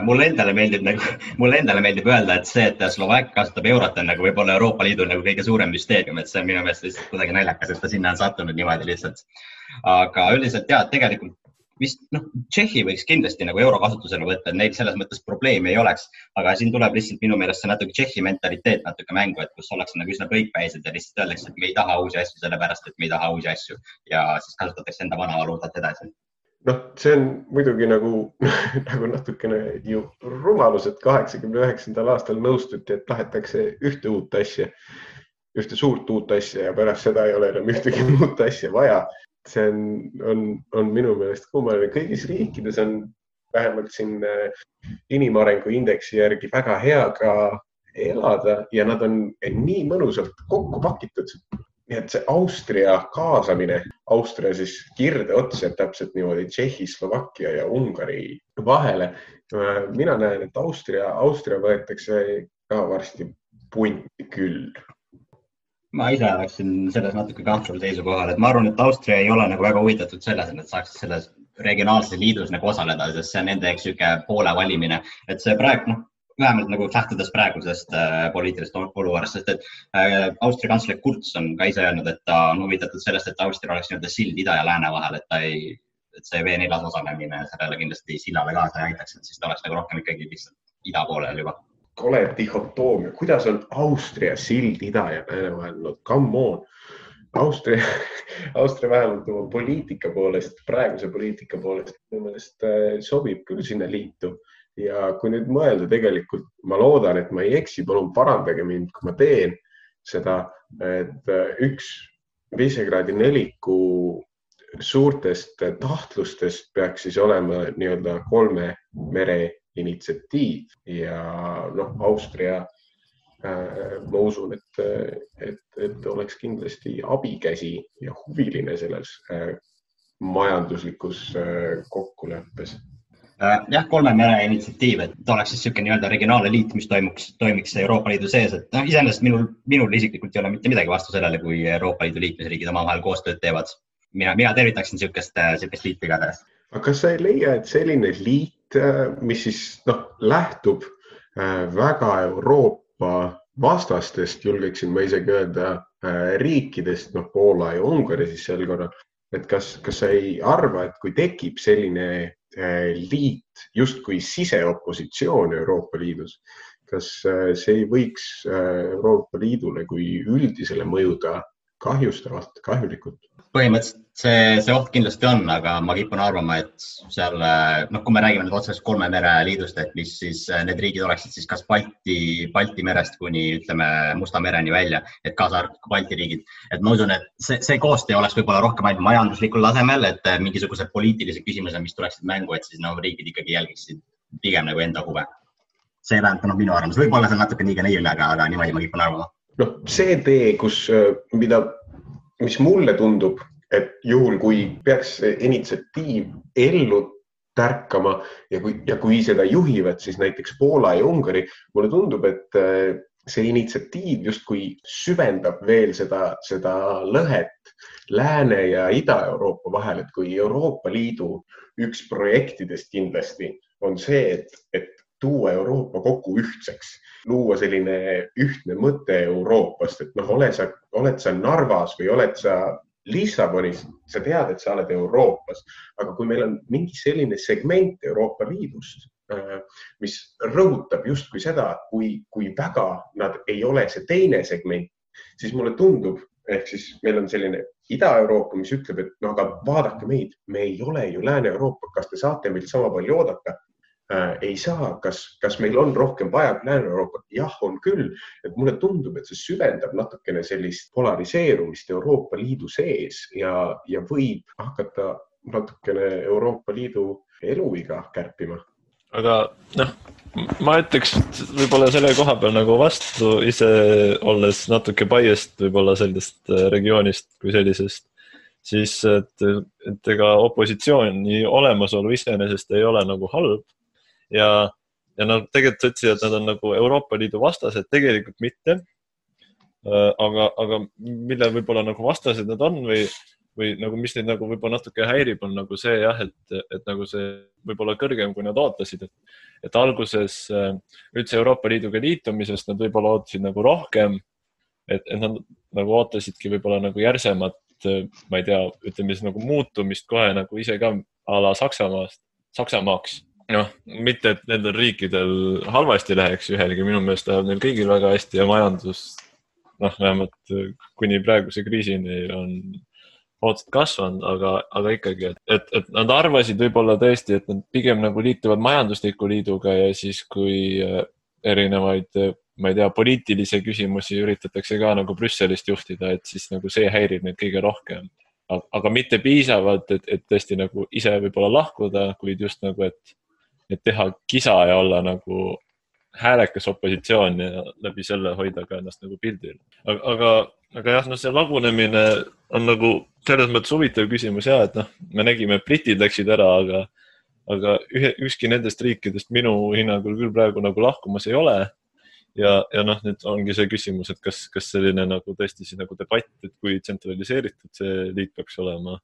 mulle endale meeldib nagu, mulle endale meeldib öelda, et see, et Slovakkia kasutab eurot, on nagu võib-olla Euroopa Liidu nagu kõige suurem müsteerium, et see on minu meelest lihtsalt kuidagi naljakas, et ta sinna on sattunud niimoodi lihtsalt. aga üldiselt ja tegelikult vist noh, Tšehhi võiks kindlasti nagu euro kasutusele võtta, et neil selles mõttes probleemi ei oleks, aga siin tuleb lihtsalt minu meelest see natuke Tšehhi mentaliteet natuke mängu, et kus ollakse nagu üsna kõikpäised ja lihtsalt öeldakse, et me ei taha uusi asju sellepärast, et me ei taha uusi asju. Ja siis kasutatakse enda vana valuutat edasi noh, see on muidugi nagu, nagu natukene ju rumalus, et kaheksakümne üheksandal aastal nõustuti, et tahetakse ühte uut asja, ühte suurt uut asja ja pärast seda ei ole enam ühtegi muud asja vaja. see on, on, on minu meelest kummaline, kõigis riikides on vähemalt siin äh, inimarengu indeksi järgi väga hea ka elada ja nad on nii mõnusalt kokku pakitud nii et see Austria kaasamine, Austria siis kirdeots jääb täpselt niimoodi Tšehhi, Slovakkia ja Ungari vahele. mina näen, et Austria, Austria võetakse ka varsti punti küll. ma ise oleksin selles natuke kahtleval seisukohal, et ma arvan, et Austria ei ole nagu väga huvitatud selles, et nad saaks selles regionaalses liidus nagu osaleda, sest see on nende eks niisugune poole valimine, et see praegu, noh, vähemalt nagu lähtudes praegusest äh, poliitilisest olukorrast, sest et äh, Austria kantsler Kurz on ka ise öelnud, et ta on huvitatud sellest, et Austria oleks nii-öelda sild ida ja lääne vahel, et ta ei, et see V4 osalemine sellele kindlasti sillale kaasa ei aitaks, et siis ta oleks nagu rohkem ikkagi lihtsalt ida poolel juba. kole dihhotoomia, kuidas on Austria sild ida ja lääne vahel, no come on. Austria, Austria vähemalt oma poliitika poolest, praeguse poliitika poolest minu meelest äh, sobib küll sinna liitu ja kui nüüd mõelda tegelikult, ma loodan, et ma ei eksi, palun parandage mind, kui ma teen seda, et äh, üks Visegradi neliku suurtest tahtlustest peaks siis olema nii-öelda kolme mere initsiatiiv. Ja noh, Austria äh, ma usun, et, et, et oleks kindlasti abikäsi ja huviline selles äh, majanduslikus kokkuleppes. Äh, jah, kolme mere initsiatiiv, et oleks siis niisugune nii-öelda regionaalne liit, mis toimuks, toimiks Euroopa Liidu sees, et noh, iseenesest minul, minul isiklikult ei ole mitte midagi vastu sellele, kui Euroopa Liidu liikmesriigid omavahel koostööd teevad. mina, mina tervitaksin niisugust, niisugust liitu igatahes. aga kas sa ei leia, et selline liit, äh, mis siis noh, lähtub äh, väga Euroopa vastastest, julgeksin ma isegi öelda, riikidest, noh, Poola ja Ungari siis sel korral, et kas, kas sa ei arva, et kui tekib selline Äh, liit justkui siseopositsioon Euroopa Liidus. kas äh, see ei võiks äh, Euroopa Liidule kui üldisele mõjuda kahjustavalt, kahjulikult? põhimõtteliselt see, see oht kindlasti on, aga ma kipun arvama, et seal noh, kui me räägime nüüd otseselt kolme mere liidust, et mis siis need riigid oleksid siis kas Balti, Balti merest kuni ütleme Musta mereni välja, et kaasa arvatud Balti riigid. et ma usun, et see, see koostöö oleks võib-olla rohkem ainult majanduslikul tasemel, et mingisugused poliitilised küsimused, mis tuleksid mängu, et siis no riigid ikkagi jälgiksid pigem nagu enda huve. see vähemalt on minu arvamus, võib-olla see on natuke liiga naiivne, aga, aga niimoodi ma kipun arvama. Noh, see tee, kus, mida mis mulle tundub, et juhul, kui peaks initsiatiiv ellu tärkama ja kui, ja kui seda juhivad siis näiteks Poola ja Ungari, mulle tundub, et äh, see initsiatiiv justkui süvendab veel seda, seda lõhet Lääne ja Ida-Euroopa vahel, et kui Euroopa Liidu üks projektidest kindlasti on see, et, et tuua Euroopa kokku ühtseks, luua selline ühtne mõte Euroopast, et noh, ole sa, oled sa Narvas või oled sa Lissabonis, sa tead, et sa oled Euroopas, aga kui meil on mingi selline segment Euroopa Liidust, äh, mis rõhutab justkui seda, kui, kui väga nad ei ole see teine segment, siis mulle tundub, ehk siis meil on selline Ida-Euroopa, mis ütleb, et no aga vaadake meid, me ei ole ju Lääne-Euroopa, kas te saate meilt sama palju oodata? Ei saa, kas, kas meil on rohkem vaja Lääne-Euroopat? jah, on küll, et mulle tundub, et see süvendab natukene sellist polariseerumist Euroopa Liidu sees ja, ja võib hakata natukene Euroopa Liidu eluiga kärpima. aga noh ma ütleks võib-olla selle koha peal nagu vastu, ise olles natuke biased võib-olla sellest äh, regioonist kui sellisest, siis et, et ega opositsiooni olemasolu iseenesest ei ole nagu halb ja, ja nad tegelikult ütlesid, et nad on nagu Euroopa Liidu vastased, tegelikult mitte. Äh, aga, aga mille võib-olla nagu vastased nad on või, või nagu, mis neid nagu võib-olla natuke häirib, on nagu see jah, et, et nagu see võib-olla kõrgem, kui nad ootasid, et, et alguses äh, üldse Euroopa Liiduga liitumisest nad võib-olla ootasid nagu rohkem. et, et nad nagu ootasidki võib-olla nagu järsemat, äh, ma ei tea, ütleme siis nagu muutumist kohe nagu ise ka a la Saksamaast, Saksamaaks noh, mitte, et nendel riikidel halvasti läheks ühelgi, minu meelest läheb neil kõigil väga hästi ja majandus, noh, vähemalt kuni praeguse kriisini on ootused kasvanud, aga, aga ikkagi, et, et, et nad arvasid võib-olla tõesti, et nad pigem nagu liituvad majandusliku liiduga ja siis, kui äh, erinevaid, äh, ma ei tea, poliitilisi küsimusi üritatakse ka nagu Brüsselist juhtida, et siis nagu see häirib neid kõige rohkem. aga mitte piisavalt, et, et tõesti nagu ise võib-olla lahkuda, kuid just nagu, et, et teha kisa ja olla nagu häälekas opositsioon ja läbi selle hoida ka ennast nagu pildil. aga, aga jah, no see lagunemine on nagu selles mõttes huvitav küsimus ja et noh, me nägime, britid läksid ära, aga, aga ühe, ükski nendest riikidest minu hinnangul küll praegu nagu lahkumas ei ole. ja, ja noh, nüüd ongi see küsimus, et kas, kas selline nagu tõesti siis nagu debatt, et kui tsentraliseeritud see liit peaks olema,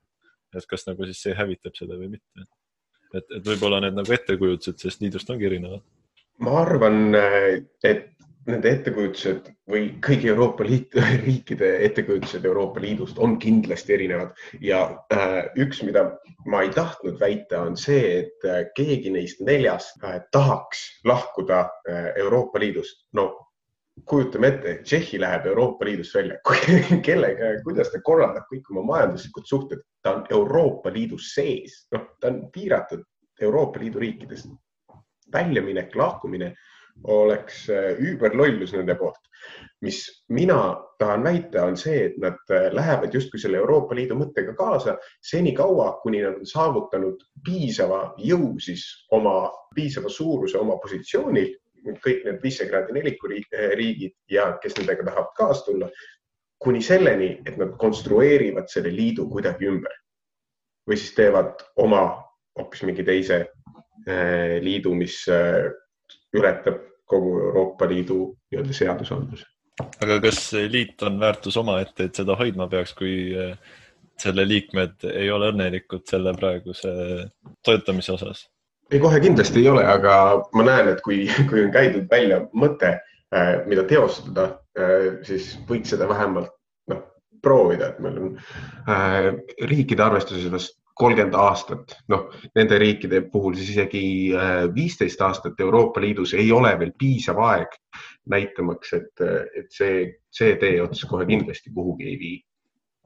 et kas nagu siis see hävitab seda või mitte. Et, et võib-olla need nagu ettekujutused sellest liidust ongi erinevad. ma arvan, et nende ettekujutused või kõigi Euroopa Liidu riikide ettekujutused Euroopa Liidust on kindlasti erinevad ja äh, üks, mida ma ei tahtnud väita, on see, et äh, keegi neist neljast äh, tahaks lahkuda äh, Euroopa Liidust. no kujutame ette, Tšehhi läheb Euroopa Liidust välja, kellega, kuidas ta korraldab kõik oma majanduslikud suhted, ta on Euroopa Liidu sees, noh, ta on piiratud Euroopa Liidu riikidest. väljaminek, lahkumine oleks üüberlollus äh, nende poolt. mis mina tahan väita, on see, et nad äh, lähevad justkui selle Euroopa Liidu mõttega kaasa senikaua, kuni nad on saavutanud piisava jõu siis oma, piisava suuruse oma positsioonil, kõik need Visegradi neliku äh, riigid ja kes nendega tahavad kaasa tulla, kuni selleni, et nad konstrueerivad selle liidu kuidagi ümber või siis teevad oma hoopis mingi teise liidu, mis ületab kogu Euroopa Liidu nii-öelda seadusandluse. aga kas liit on väärtus omaette, et seda hoidma peaks, kui eh, selle liikmed ei ole õnnelikud selle praeguse töötamise osas? Ei, kohe kindlasti ei ole, aga ma näen, et kui, kui on käidud välja mõte, eh, mida teostada, eh, siis võiks seda vähemalt noh, proovida, et meil on äh, riikide arvestuses vast kolmkümmend aastat, noh, nende riikide puhul siis isegi äh, viisteist aastat Euroopa Liidus ei ole veel piisav aeg näitamaks, et, et see, see teeots kohe kindlasti kuhugi ei vii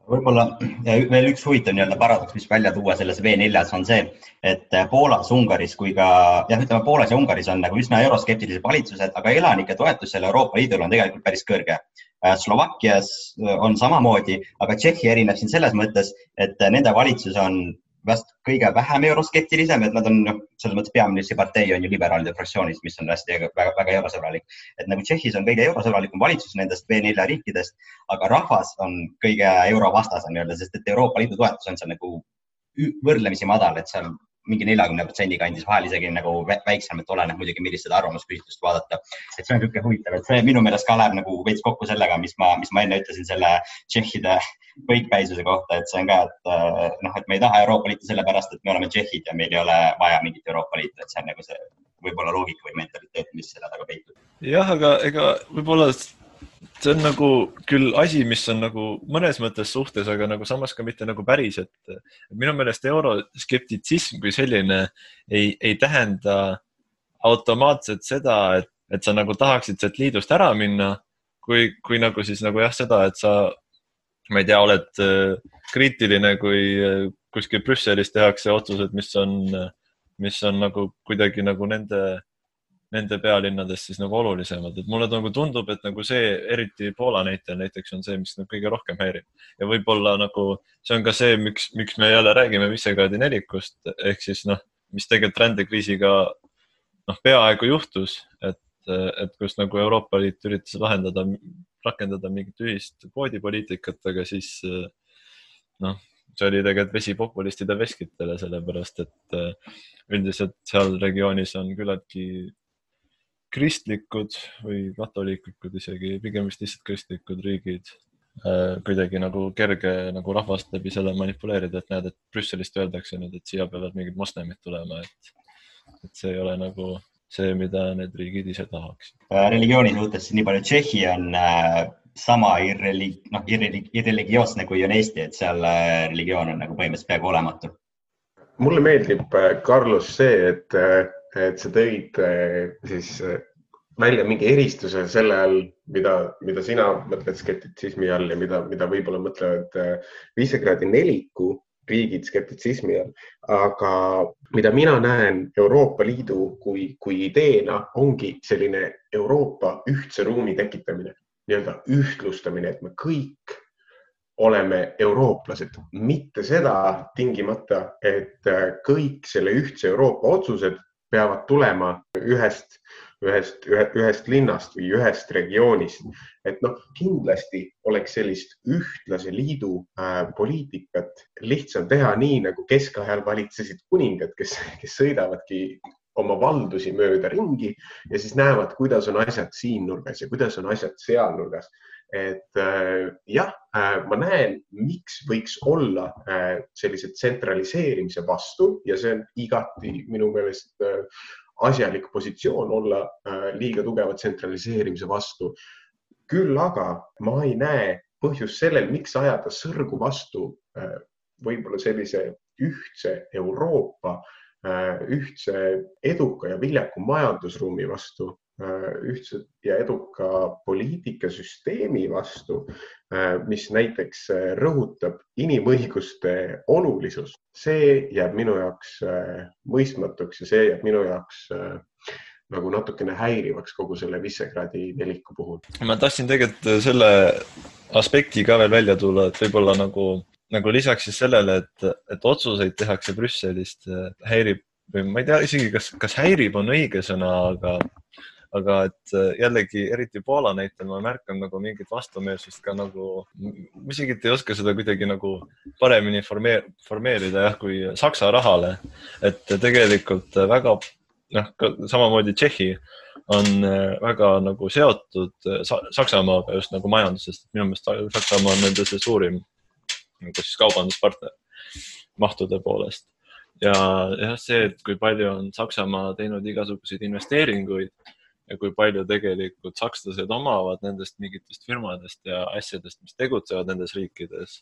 võib-olla veel üks huvitav nii-öelda paradoks, mis välja tuua selles V4-s on see, et Poolas, Ungaris kui ka jah, ütleme Poolas ja Ungaris on nagu üsna euroskeptilised valitsused, aga elanike toetus selle Euroopa Liidule on tegelikult päris kõrge. Slovakkias on samamoodi, aga Tšehhi erineb siin selles mõttes, et nende valitsus on vast kõige vähem euroskeptilisem, et nad on noh, selles mõttes peaministri partei on ju liberaalide fraktsioonis, mis on hästi väga, väga eurosõbralik. et nagu Tšehhis on kõige eurosõbralikum valitsus nendest V4 riikidest, aga rahvas on kõige eurovastase nii-öelda, sest et Euroopa Liidu toetus on seal nagu võrdlemisi madal, et seal mingi neljakümne protsendi kandis, vahel isegi nagu väiksem, et oleneb muidugi, millist seda arvamusküsitlust vaadata. et see on niisugune huvitav, et see minu meelest ka läheb nagu veits kokku sellega, mis ma, mis ma enne ütlesin selle tšehhide kõikpäisuse kohta, et see on ka, et äh, noh, et me ei taha Euroopa Liitu sellepärast, et me oleme tšehhid ja meil ei ole vaja mingit Euroopa Liitu, et see on nagu see võib-olla loogika või mentaliteet, mis selle taga peitub. jah, aga ega võib-olla see on nagu küll asi, mis on nagu mõnes mõttes suhtes, aga nagu samas ka mitte nagu päris, et minu meelest euroskeptitsism kui selline ei, ei tähenda automaatselt seda, et, et sa nagu tahaksid sealt liidust ära minna, kui, kui nagu siis nagu jah, seda, et sa, ma ei tea, oled äh, kriitiline, kui äh, kuskil Brüsselis tehakse otsused, mis on, mis on nagu kuidagi nagu nende nende pealinnadest siis nagu olulisemad, et mulle nagu tundub, et nagu see, eriti Poola näitel näiteks on see, mis nagu kõige rohkem häirib. Ja võib-olla nagu see on ka see, miks, miks me jälle räägime Visegradi nelikust. Ehk siis noh, mis tegelikult rändekriisiga noh, peaaegu juhtus, et, et kus nagu Euroopa Liit üritas lahendada, rakendada mingit ühist kvoodipoliitikat, aga siis noh, see oli tegelikult vesi populistide veskitele, sellepärast et üldiselt seal regioonis on küllaltki kristlikud või katoliiklikud isegi, pigem vist lihtsalt kristlikud riigid äh, kuidagi nagu kerge nagu rahvast läbi selle manipuleerida, et näed, et Brüsselist öeldakse nüüd, et siia peavad mingid moslemid tulema, et, et see ei ole nagu see, mida need riigid ise tahaksid. Äh, religiooni suhtes nii palju, Tšehhi on äh, sama irrelig-, noh, irreligioosne kui on Eesti, et seal äh, religioon on nagu põhimõtteliselt peaaegu olematu. mulle meeldib, äh, Carlos, see, et äh, et sa tõid eh, siis eh, välja mingi eristuse selle all, mida, mida sina mõtled skeptitsismi all ja mida, mida võib-olla mõtlevad eh, Visegradi neliku riigid skeptitsismi all, aga mida mina näen Euroopa Liidu kui, kui ideena, ongi selline Euroopa ühtse ruumi tekitamine, nii-öelda ühtlustamine, et me kõik oleme eurooplased, mitte seda tingimata, et kõik selle ühtse Euroopa otsused peavad tulema ühest, ühest, ühest linnast või ühest regioonist. et noh, kindlasti oleks sellist ühtlase liidu äh, poliitikat lihtsam teha nii nagu keskajal valitsesid kuningad, kes, kes sõidavadki oma valdusi mööda ringi ja siis näevad, kuidas on asjad siin nurgas ja kuidas on asjad seal nurgas. Et äh, jah äh,, ma näen, miks võiks olla äh, sellise tsentraliseerimise vastu ja see on igati minu meelest asjalik positsioon olla liiga tugeva tsentraliseerimise vastu. küll aga ma ei näe põhjust sellel, miks ajada sõrgu vastu võib-olla sellise ühtse Euroopa ühtse eduka ja viljaku majandusruumi vastu, ühtse ja eduka poliitikasüsteemi vastu, äh, mis näiteks rõhutab inimõiguste olulisust, see jääb minu jaoks mõistmatuks ja see jääb minu jaoks nagu natukene häirivaks kogu selle Visegradi neliku puhul. ma tahtsin tegelikult selle aspekti ka veel välja tuua, et võib-olla nagu nagu lisaks siis sellele, et, et otsuseid tehakse Brüsselist, häirib või ma ei tea isegi, kas, kas häirib on õige sõna, aga, aga et jällegi eriti Poola näitel ma märkan nagu mingit vastumeelsust ka nagu, ma isegi ei oska seda kuidagi nagu paremini formeer, formeerida jah, kui Saksa rahale. et tegelikult väga noh, samamoodi Tšehhi on väga nagu seotud Saksamaaga just nagu majandusest. minu meelest Saksamaa on nende see suurim nagu siis kaubanduspartner mahtude poolest. ja jah, see, et kui palju on Saksamaa teinud igasuguseid investeeringuid ja kui palju tegelikult sakslased omavad nendest mingitest firmadest ja asjadest, mis tegutsevad nendes riikides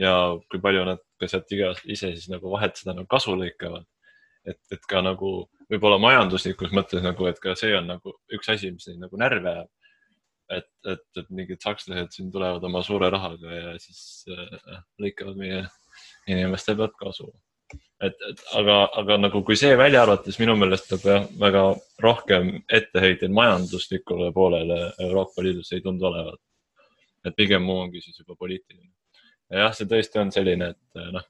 ja kui palju nad ka sealt iga, ise siis nagu vahelt seda nagu kasu lõikavad. et, et ka nagu võib-olla majanduslikus mõttes nagu, et ka see on nagu üks asi, mis neid nagu närve ajab et, et, et mingid sakslased siin tulevad oma suure rahaga ja siis äh, lõikavad meie inimeste pealt kasu. Et, et aga, aga nagu kui see välja arvata, siis minu meelest nagu jah, väga rohkem etteheiteid majanduslikule poolele Euroopa Liidus ei tundu olevat. et pigem muu ongi siis juba poliitiline. ja jah, see tõesti on selline, et noh,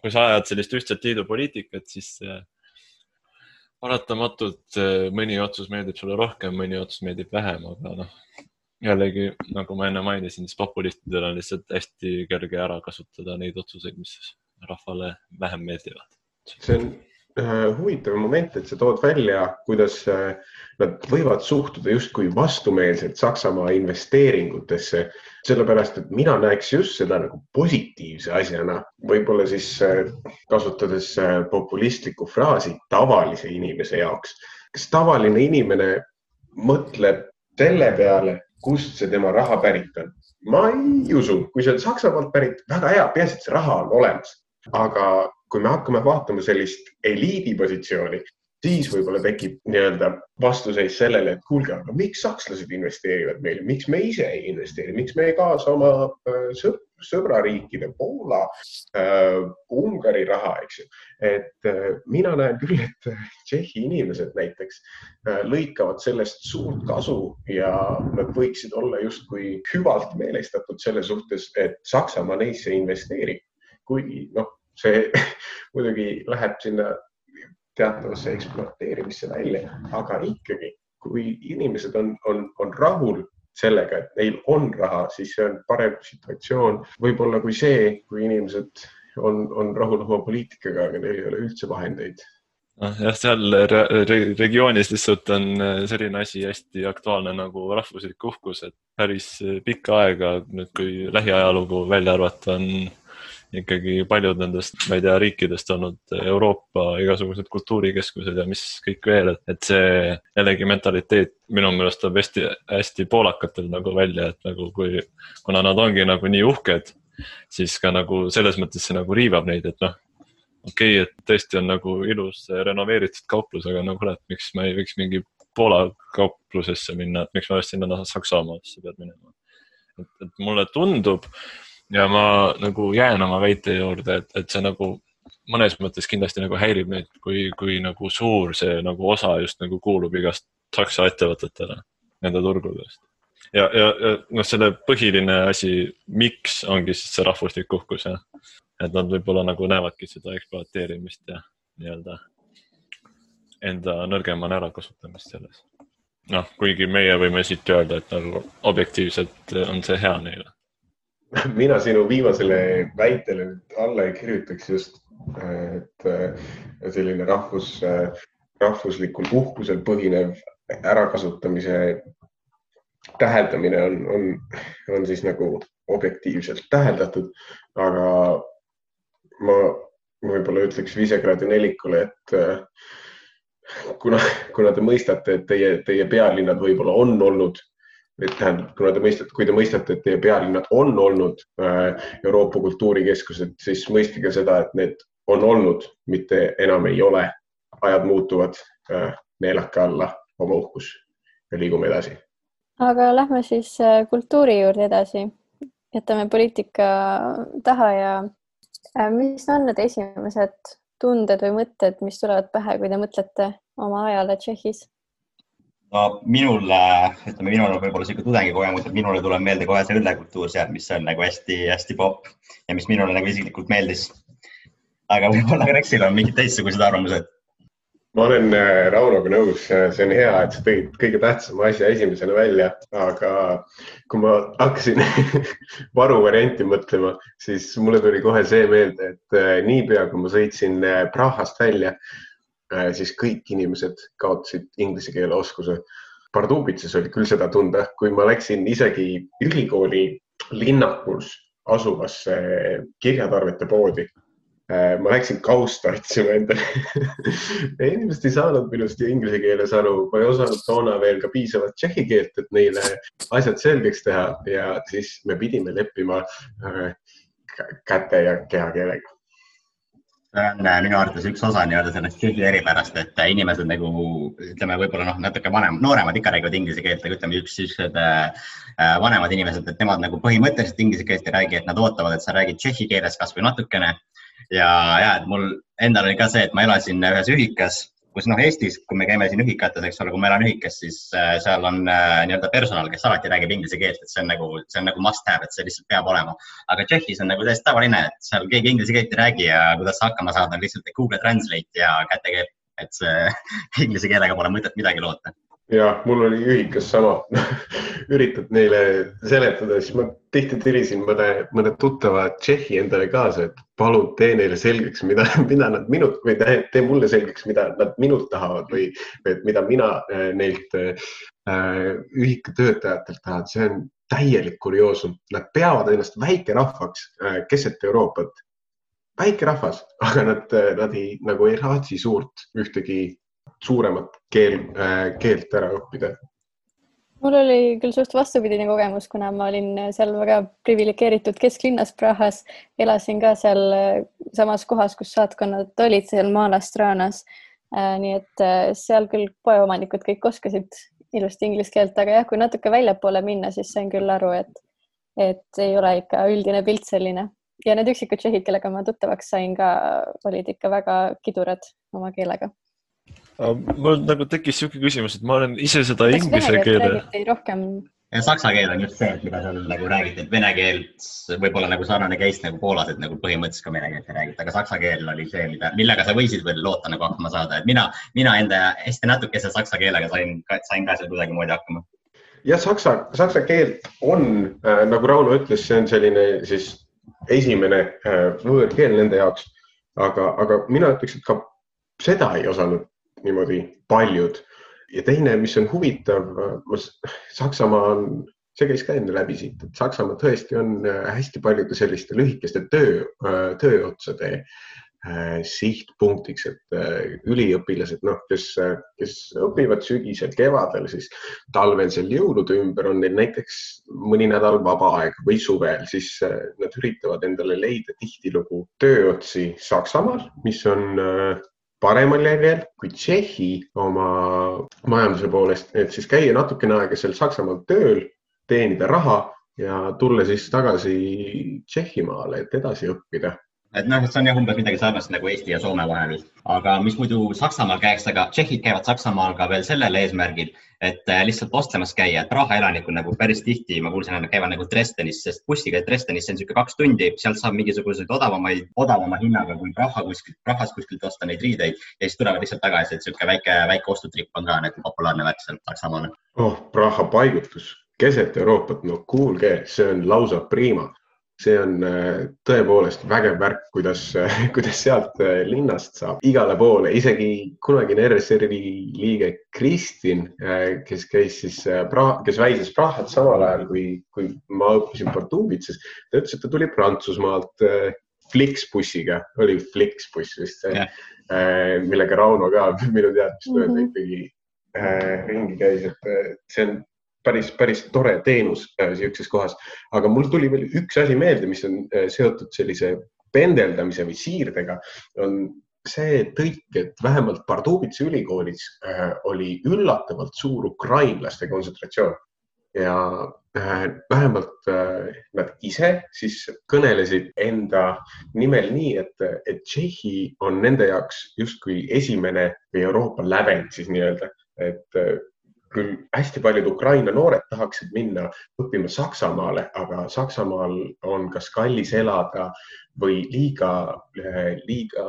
kui sa ajad sellist ühtset liidu poliitikat, siis äh, paratamatult eh, mõni otsus meeldib sulle rohkem, mõni otsus meeldib vähem, aga noh, jällegi nagu ma enne mainisin, siis populistidel on lihtsalt hästi kerge ära kasutada neid otsuseid, mis rahvale vähem meeldivad. see on äh, huvitav moment, et sa tood välja, kuidas äh, nad võivad suhtuda justkui vastumeelselt Saksamaa investeeringutesse, sellepärast et mina näeks just seda nagu positiivse asjana, võib-olla siis äh, kasutades populistlikku fraasi tavalise inimese jaoks. kas tavaline inimene mõtleb selle peale, kust see tema raha pärit on? ma ei usu, kui see on Saksamaalt pärit, väga hea, peaasi, et see raha on olemas. Aga kui me hakkame vaatama sellist eliidi positsiooni, siis võib-olla tekib nii-öelda vastuseis sellele, et kuulge, aga miks sakslased investeerivad meile, miks me ise ei investeeri, miks me ei kaasa oma äh, sõp sõbrariikide Poola äh,, Ungari raha, eks ju. et äh, mina näen küll, et Tšehhi inimesed näiteks äh, lõikavad sellest suurt kasu ja nad võiksid olla justkui hüvalt meelestatud selle suhtes, et Saksamaa neisse investeerib. Kuigi noh, see muidugi läheb sinna teatavasse ekspluateerimisse välja, aga ikkagi, kui inimesed on, on, on rahul sellega, et neil on raha, siis see on parem situatsioon. Võib-olla kui see, kui inimesed on, on rahul oma poliitikaga, aga neil ei ole üldse vahendeid. Noh jah, seal re regioonis lihtsalt on äh, selline asi hästi aktuaalne nagu rahvuslik uhkus, et päris pikka aega nüüd, kui lähiajalugu välja arvata, on ikkagi paljud nendest, ma ei tea, riikidest olnud Euroopa igasugused kultuurikeskused ja mis kõik veel, et, et see jällegi mentaliteet minu meelest tuleb hästi, hästi poolakatel nagu välja, et nagu kui, kuna nad ongi nagu nii uhked, siis ka nagu selles mõttes see nagu riivab neid, et noh, okei okay,, et tõesti on nagu ilus renoveeritud kauplus, aga no kurat, miks ma ei võiks mingi Poola kauplusesse minna, et miks ma just sinna Saksamaasse pead minema. et, et mulle tundub, ja ma nagu jään oma väite juurde, et, et see nagu mõnes mõttes kindlasti nagu häirib neid, kui, kui nagu suur see nagu osa just nagu kuulub igast Saksa ettevõtetele nende turgudest. ja, ja, ja noh, selle põhiline asi, miks ongi siis see rahvuslik uhkus jah, et nad võib-olla nagu näevadki seda ekspluateerimist ja nii-öelda enda nõrgemana ärakasutamist selles. noh, kuigi meie võime siit öelda, et nagu objektiivselt on see hea neile mina sinu viimasele väitele nüüd alla ei kirjutaks just, et selline rahvus, rahvuslikul uhkusel põhinev ärakasutamise täheldamine on, on, on siis nagu objektiivselt täheldatud, aga ma võib-olla ütleks Visegradi nelikule, et kuna, kuna te mõistate, et teie, teie pealinnad võib-olla on olnud et tähendab, kuna te mõistate, kui te mõistate, et teie pealinnad on olnud äh, Euroopa kultuurikeskused, siis mõistke seda, et need on olnud, mitte enam ei ole. ajad muutuvad, äh, neelake alla oma uhkus ja liigume edasi. aga lähme siis äh, kultuuri juurde edasi. jätame poliitika taha ja mis on need esimesed tunded või mõtted, mis tulevad pähe, kui te mõtlete oma ajale Tšehhis? No minul, ütleme, minul on võib-olla niisugune tudengikogemus, et minule tuleb meelde kohe see õllekultuur seal, mis on nagu hästi-hästi popp ja mis minule nagu isiklikult meeldis. aga võib-olla Rexil on mingid teistsugused arvamused. ma olen äh, Raunoga nõus, see on hea, et sa tõid kõige tähtsama asja esimesena välja, aga kui ma hakkasin varuvarianti mõtlema, siis mulle tuli kohe see meelde, et äh, niipea kui ma sõitsin äh, Prahast välja Äh, siis kõik inimesed kaotasid inglise keele oskuse. Pardubitses oli küll seda tunda, kui ma läksin isegi ülikooli linnakus asuvasse kirjatarvete poodi. Äh, ma läksin kausta otsima endale inimesed ei saanud minust inglise keeles aru, ma ei osanud toona veel ka piisavalt tšehhi keelt, et neile asjad selgeks teha ja siis me pidime leppima äh, käte ja kehakeelega see on äh, minu arvates üks osa nii-öelda sellest Tšehhi eripärast, et äh, inimesed nagu ütleme, võib-olla noh, natuke vanem, nooremad ikka räägivad inglise keelt, aga ütleme, üks siuksed äh, vanemad inimesed, et nemad nagu põhimõtteliselt inglise keelt ei räägi, et nad ootavad, et sa räägid tšehhi keeles kasvõi natukene. ja, ja et mul endal oli ka see, et ma elasin ühes ühikas kus noh, Eestis, kui me käime siin ühikates, eks ole, kui ma elan ühikas, siis äh, seal on äh, nii-öelda personal, kes alati räägib inglise keelt, et see on nagu, see on nagu must have, et see lihtsalt peab olema. aga Tšehhis on nagu täiesti tavaline, et seal keegi inglise keelt ei räägi ja kuidas sa hakkama saad, on lihtsalt Google Translate ja kätekeel, et see inglise keelega pole mõtet midagi loota ja mul oli ühikas sama üritad neile seletada, siis ma tihti tirisin mõne, mõne tuttava Tšehhi endale kaasa, et palun tee neile selgeks, mida, mida nad minult või tee, tee mulle selgeks, mida nad minult tahavad või, või et mida mina äh, neilt äh, ühika töötajatelt tahan, see on täielik kurioosum. Nad peavad ennast väikerahvaks äh, keset Euroopat. väike rahvas, aga nad, nad ei, nagu ei raatsi suurt ühtegi suuremat keel, äh, keelt ära õppida? mul oli küll suht vastupidine kogemus, kuna ma olin seal väga priviligeeritud kesklinnas Prahas, elasin ka seal äh, samas kohas, kus saatkonnad olid seal Maalastranas. Äh, nii et seal küll poeomanikud kõik oskasid ilusti inglise keelt, aga jah, kui natuke väljapoole minna, siis sain küll aru, et, et ei ole ikka üldine pilt selline ja need üksikud tšehhid, kellega ma tuttavaks sain ka, olid ikka väga kidurad oma keelega mul nagu tekkis niisugune küsimus, et ma olen ise seda Kas inglise keele. rohkem. ja saksa keel on just see, mida seal nagu räägiti, et vene keelt võib-olla nagu sarnane case nagu Poolas, et nagu põhimõtteliselt ka vene keelt ei räägita, aga saksa keel oli see, mida, millega sa võisid veel loota nagu hakkama saada, et mina, mina enda hästi natukese saksa keelega sain, sain ka seal kuidagimoodi hakkama jah, saksa, saksa keel on äh,, nagu Rauno ütles, see on selline siis esimene äh, võõrkeel nende jaoks, aga, aga mina ütleks, et ka seda ei osanud niimoodi paljud. ja teine, mis on huvitav, Saksamaa on, see käis ka enne läbi siit, et Saksamaa tõesti on äh, hästi paljude selliste lühikeste töö, äh, tööotsade äh, sihtpunktiks, et üliõpilased, noh, kes, kes õpivad sügisel, kevadel, siis talvel seal jõulude ümber on neil näiteks mõni nädal vaba aeg või suvel, siis nad üritavad endale leida tihtilugu tööotsi Saksamaal, mis on paremal järjel kui Tšehhi oma majanduse poolest, et siis käia natukene aega seal Saksamaal tööl, teenida raha ja tulla siis tagasi Tšehhimaale, et edasi õppida et noh, see on jah, umbes midagi sarnast nagu Eesti ja Soome vahel. aga mis muidu Saksamaal käiks, aga tšehhid käivad Saksamaal ka veel sellel eesmärgil, et äh, lihtsalt ostlemas käia, et Praha elanikud nagu päris tihti, ma kuulsin, et nad käivad nagu Dresdenis, sest bussiga Dresdenisse on niisugune kaks tundi, sealt saab mingisuguseid odavamaid, odavama hinnaga kui Praha kuskilt, Prahas kuskilt osta neid riideid ja siis tulevad lihtsalt tagasi, et niisugune väike, väike ostutripp on ka nagu populaarne värk seal Saksamaal. oh, Praha paigutus keset Euroopat, no kuulge, see on lausa priima see on äh, tõepoolest vägev värk, kuidas, kuidas sealt äh, linnast saab igale poole, isegi kunagine RSR-i liige Kristin, äh, kes käis siis, kes väises Prahat samal ajal, kui, kui ma õppisin Portuubitses, ta ütles, et ta tuli Prantsusmaalt Flixbussiga, oli Flixbuss vist see yeah., millega Rauno ka minu teadmist mööda mm -hmm. ikkagi ringi käis, et see on päris, päris tore teenus äh, niisuguses kohas. aga mul tuli veel üks asi meelde, mis on äh, seotud sellise pendeldamise või siirdega, on see tõik, et vähemalt Pardubitsa ülikoolis äh, oli üllatavalt suur ukrainlaste kontsentratsioon ja äh, vähemalt äh, nad ise siis kõnelesid enda nimel nii, et, et Tšehhi on nende jaoks justkui esimene või Euroopa lävend siis nii-öelda, et äh, küll hästi paljud Ukraina noored tahaksid minna õppima Saksamaale, aga Saksamaal on kas kallis elada või liiga, liiga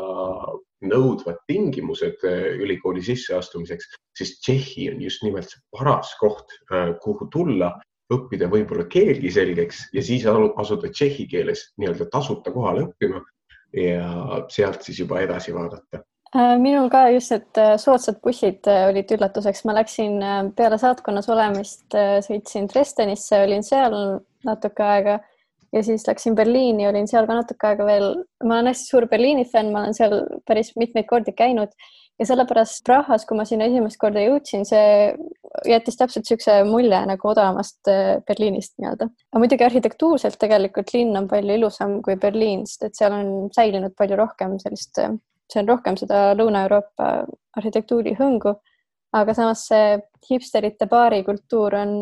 nõudvad tingimused eh, ülikooli sisseastumiseks, siis Tšehhi on just nimelt see paras koht, eh, kuhu tulla, õppida võib-olla keelgi selgeks ja siis asuda tšehhi keeles nii-öelda tasuta kohale õppima ja sealt siis juba edasi vaadata minul ka just, et äh, soodsad bussid äh, olid üllatuseks, ma läksin peale saatkonnas olemist, sõitsin Dresdenisse, olin seal natuke aega ja siis läksin Berliini, olin seal ka natuke aega veel. ma olen hästi suur Berliini fänn, ma olen seal päris mitmeid kordi käinud ja sellepärast Prahas, kui ma sinna esimest korda jõudsin, see jättis täpselt niisuguse mulje nagu odavamast Berliinist nii-öelda. aga muidugi arhitektuurselt tegelikult linn on palju ilusam kui Berliin, sest et seal on säilinud palju rohkem sellist see on rohkem seda Lõuna-Euroopa arhitektuuri hõngu, aga samas see hipsterite baarikultuur on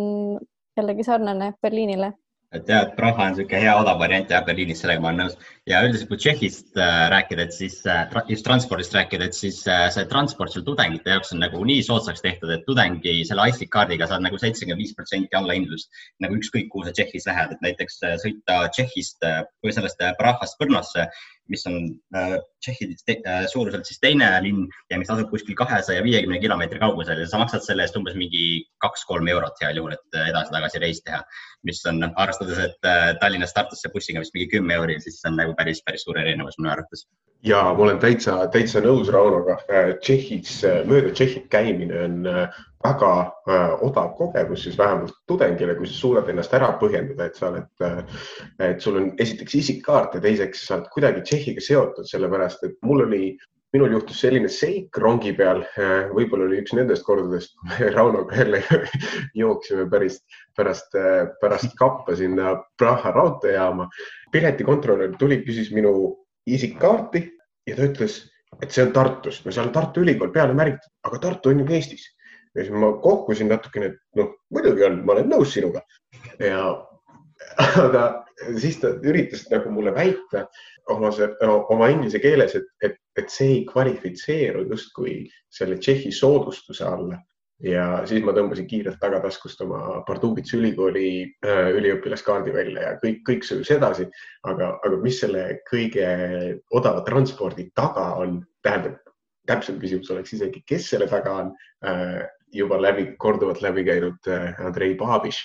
jällegi sarnane Berliinile et jah, et Praha on niisugune hea odav variant jah, Berliinis, sellega ma olen nõus. ja üldiselt, kui Tšehhist äh, rääkida, et siis äh, just transpordist rääkida, et siis äh, see transport seal tudengite jaoks on nagu nii soodsaks tehtud, et tudengi selle IC kaardiga saad nagu seitsekümmend viis protsenti allahindlust nagu ükskõik, kuhu sa Tšehhis lähed, et näiteks sõita Tšehhist või sellest Prahast Brnosse mis on äh, Tšehhi äh, suuruselt siis teine linn ja mis asub kuskil kahesaja viiekümne kilomeetri kaugusel ja sa maksad selle eest umbes mingi kaks-kolm eurot heal juhul, et edasi-tagasi reis teha. mis on, noh, arvestades, et äh, Tallinnast Tartusse bussiga vist mingi kümme euri, siis see on nagu päris, päris suur erinevus minu arvates. Ja ma olen täitsa, täitsa nõus Raunoga. Tšehhis, mööda Tšehhit käimine on väga äh, odav kogemus siis vähemalt tudengile, kui sa suudad ennast ära põhjendada, et sa oled äh,, et sul on esiteks isikkaart ja teiseks sa oled kuidagi Tšehhiga seotud, sellepärast et mul oli, minul juhtus selline seik rongi peal äh,, võib-olla oli üks nendest kordadest, kui me Raunoga jälle jooksime päris, pärast, äh, pärast kappa sinna Praha raudteejaama. piletikontrolör tuli, küsis minu isikkaarti ja ta ütles, et see on Tartust, no seal on Tartu Ülikool peale märgitud, aga Tartu on ju Eestis. Ja siis ma kohkusin natukene, et noh, muidugi on, ma olen nõus sinuga. Ja aga siis ta üritas nagu mulle väita oma, oma inglise keeles, et, et, et see ei kvalifitseeru justkui selle Tšehhi soodustuse alla. Ja siis ma tõmbasin kiirelt tagataskust oma Pardubitsa ülikooli äh, üliõpilaskaardi välja ja kõik, kõik sujus edasi. aga, aga mis selle kõige odava transpordi taga on, tähendab, täpsem küsimus oleks isegi, kes selle taga on äh, juba läbi, korduvalt läbi käinud äh, Andrei Babiš,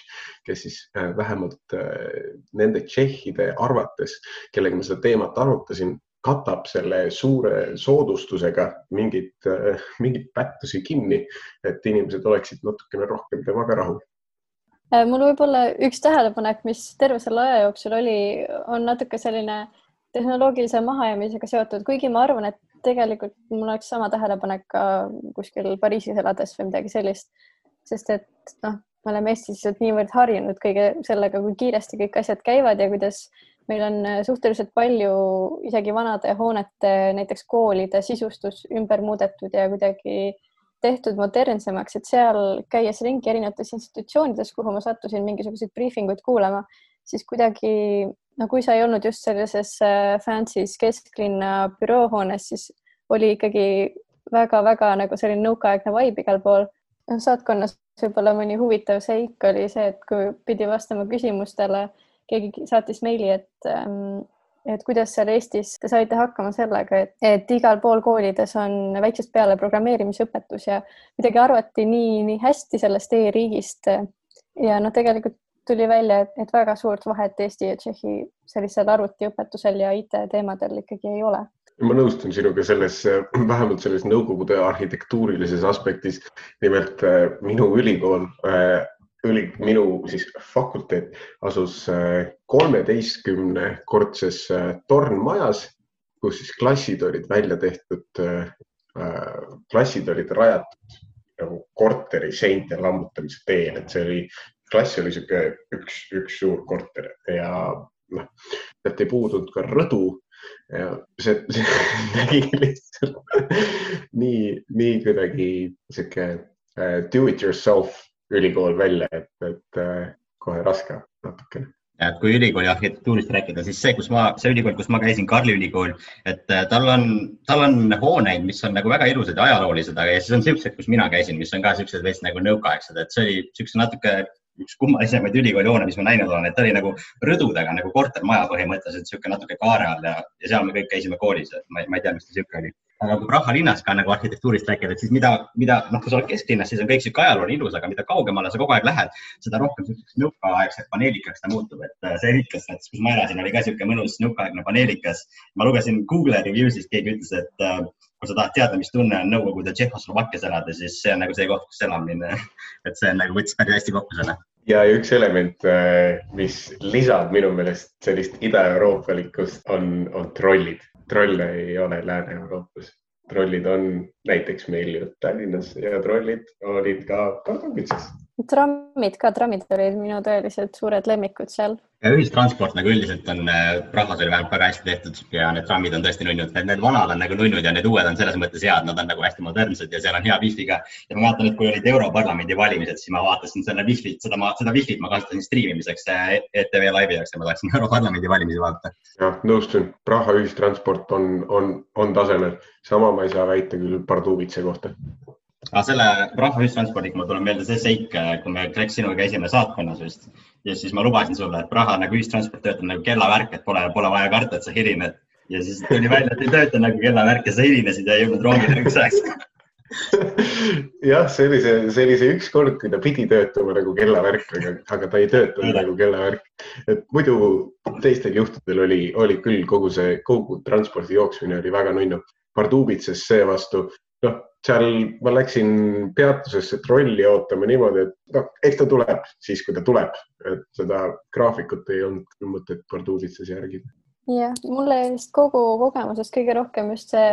kes siis äh, vähemalt äh, nende tšehhide arvates, kellega ma seda teemat arutasin, katab selle suure soodustusega mingit, mingit pättusi kinni, et inimesed oleksid natukene rohkem temaga rahul. Mul võib-olla üks tähelepanek, mis terve selle aja jooksul oli, on natuke selline tehnoloogilise mahajäämisega seotud, kuigi ma arvan, et tegelikult mul oleks sama tähelepanek ka kuskil Pariisis elades või midagi sellist, sest et noh, me oleme Eestis lihtsalt niivõrd harjunud kõige sellega, kui kiiresti kõik asjad käivad ja kuidas meil on suhteliselt palju isegi vanade hoonete, näiteks koolide sisustus ümber muudetud ja kuidagi tehtud modernsemaks, et seal käies ringi erinevates institutsioonides, kuhu ma sattusin mingisuguseid briifinguid kuulama, siis kuidagi no kui sa ei olnud just sellises äh, fancy's kesklinna büroohoones, siis oli ikkagi väga-väga nagu selline nõukaaegne vibe igal pool. noh, saatkonnas võib-olla mõni huvitav seik oli see, et kui pidi vastama küsimustele, keegi saatis meili, et ähm, et kuidas seal Eestis te saite hakkama sellega, et, et igal pool koolides on väiksest peale programmeerimisõpetus ja kuidagi arvati nii, nii hästi sellest e-riigist. ja noh, tegelikult tuli välja, et, et väga suurt vahet Eesti ja Tšehhi sellisel arvutiõpetusel ja IT-teemadel ikkagi ei ole. Ma nõustun sinuga selles, vähemalt selles Nõukogude arhitektuurilises aspektis. nimelt äh, minu ülikool, äh, üli, minu siis fakulteet asus äh, kolmeteistkümnekordses tornmajas, kus siis klassid olid välja tehtud, klassid olid rajatud nagu korteri seinte lammutamise teel, et see oli klass oli sihuke üks, üks suur korter ja noh, sealt ei puudunud ka rõdu ja see, see nägi lihtsalt nii, nii kuidagi sihuke uh, do it yourself ülikool välja, et, et uh, kohe raske natukene. Et kui ülikooli arhitektuurist rääkida, siis see, kus ma, see ülikool, kus ma käisin, Karli ülikool, et äh, tal on, tal on hooneid, mis on nagu väga ilusad ja ajaloolised, aga siis on siuksed, kus mina käisin, mis on ka siuksed veits nagu nõukaaegsed, et see oli siukse natuke üks kummalisemaid ülikoolihoone, mis ma näinud olen, et ta oli nagu rõdudega nagu kortermaja põhimõtteliselt niisugune natuke kaare all ja, ja seal me kõik käisime koolis, et ma, ma ei tea, miks ta niisugune oli. aga kui Praha linnas ka nagu arhitektuurist rääkida, et siis mida, mida noh, kui sa oled kesklinnas, siis on kõik sihuke ajalooline ilus, aga mida kaugemale sa kogu aeg lähed, seda rohkem niisuguseks nõukaaegseks paneelikaks ta muutub, et äh, see ehitlas, näiteks kus ma elasin, oli ka niisugune mõnus nõukaaegne paneelikas. ma lugesin Google review'ist, keegi ütles, et äh, kui sa tahad teada, mis tunne on Nõukogude Tšehhoslovakkias elada, siis see on nagu see koht, kus elamine, et see on nagu võttis päris hästi kokku selle. Ja üks element, äh, mis lisab minu meelest sellist idaeuroopalikkust, on, on trollid. trolle ei ole Lääne-Euroopas, trollid on näiteks meil ju Tallinnas ja trollid olid ka Kardovitsas trammid ka, trammid olid minu tõeliselt suured lemmikud seal. ja ühistransport nagu üldiselt on Prahas oli vähemalt väga hästi tehtud ja need trammid on tõesti nunnud, et need vanad on nagu nunnud ja need uued on selles mõttes head, nad on nagu hästi modernsed ja seal on hea wifi'ga. ja ma vaatan, et kui olid Europarlamendi valimised, siis ma vaatasin selle wifi't, seda ma, seda wifi't ma kasutasin striimimiseks ETV Live'i jaoks ja ma tahtsin Europarlamendi valimisi vaadata. jah, nõustun, Praha ühistransport on, on, on tasemel, sama ma ei saa väita küll Pardubitsa kohta aga selle rahva ühistranspordiga mul tuleb meelde see seik, kui me Greg sinuga käisime saatkonnas vist ja siis ma lubasin sulle, et Praha nagu ühistransport töötab nagu kellavärk, et pole, pole vaja karta, et sa hilined. ja siis tuli välja, et ei tööta nagu kellavärk ja sa helinesid ja ei jõudnud rongile õigeks ajaks jah, see oli see, see oli see üks kord, kui ta pidi töötama nagu kellavärk, aga, aga ta ei töötanud nagu kellavärk. et muidu teistel juhtudel oli, oli küll kogu see, kogu transpordi jooksmine oli väga nunnu. Pardubitses seevastu, noh, seal ma läksin peatusesse trolli ootama niimoodi, et noh, eks ta tuleb siis, kui ta tuleb, et seda graafikut ei olnud mõtet Pardubitses järgida. jah, mulle vist kogu kogemusest kõige rohkem just see,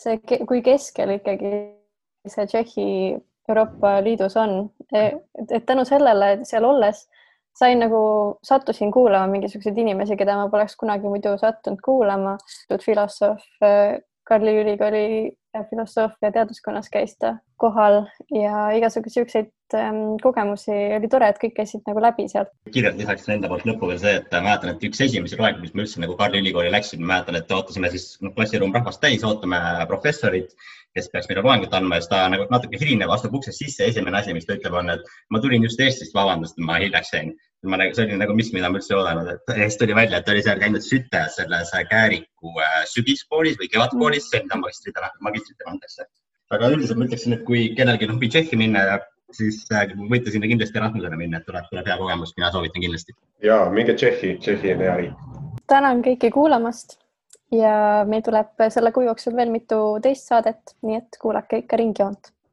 see, kui keskel ikkagi see Tšehhi Euroopa Liidus on, e, et tänu sellele seal olles sain nagu, sattusin kuulama mingisuguseid inimesi, keda ma poleks kunagi muidu sattunud kuulama. filosoof Karli ülikooli filosoofia teaduskonnas käis ta kohal ja igasuguseid siukseid ähm, kogemusi oli tore, et kõik käisid nagu läbi sealt. kirjalt lisaks enda poolt lõppu veel see, et mäletan, et üks esimesi loenguid, mis ma üldse nagu Karli ülikooli läksin, mäletan, et ootasime siis noh, klassiruum rahvast täis, ootame professorit, kes peaks meile loengut andma ja siis ta nagu natuke hilineb, astub uksest sisse. esimene asi, mis ta ütleb, on, et ma tulin just Eestist, vabandust, ma hiljaks jäin ma nagu, see oli nagu miski, mida ma üldse ei oodanud, et ja siis tuli välja, et ta oli seal käinud sütes selles Kääriku äh, sügiskoolis või kevadkoolis, see, mida magistritele, magistritele antakse. aga üldiselt ma ütleksin, et kui kellelgi on huvi Tšehhi minna, siis äh, võite sinna kindlasti Erasmusele minna, et tuleb, tuleb hea kogemus, mina soovitan kindlasti. ja minge Tšehhi, Tšehhi on hea riik. tänan kõiki kuulamast ja meil tuleb selle kuu jooksul veel mitu teist saadet, nii et kuulake ikka Ringjoont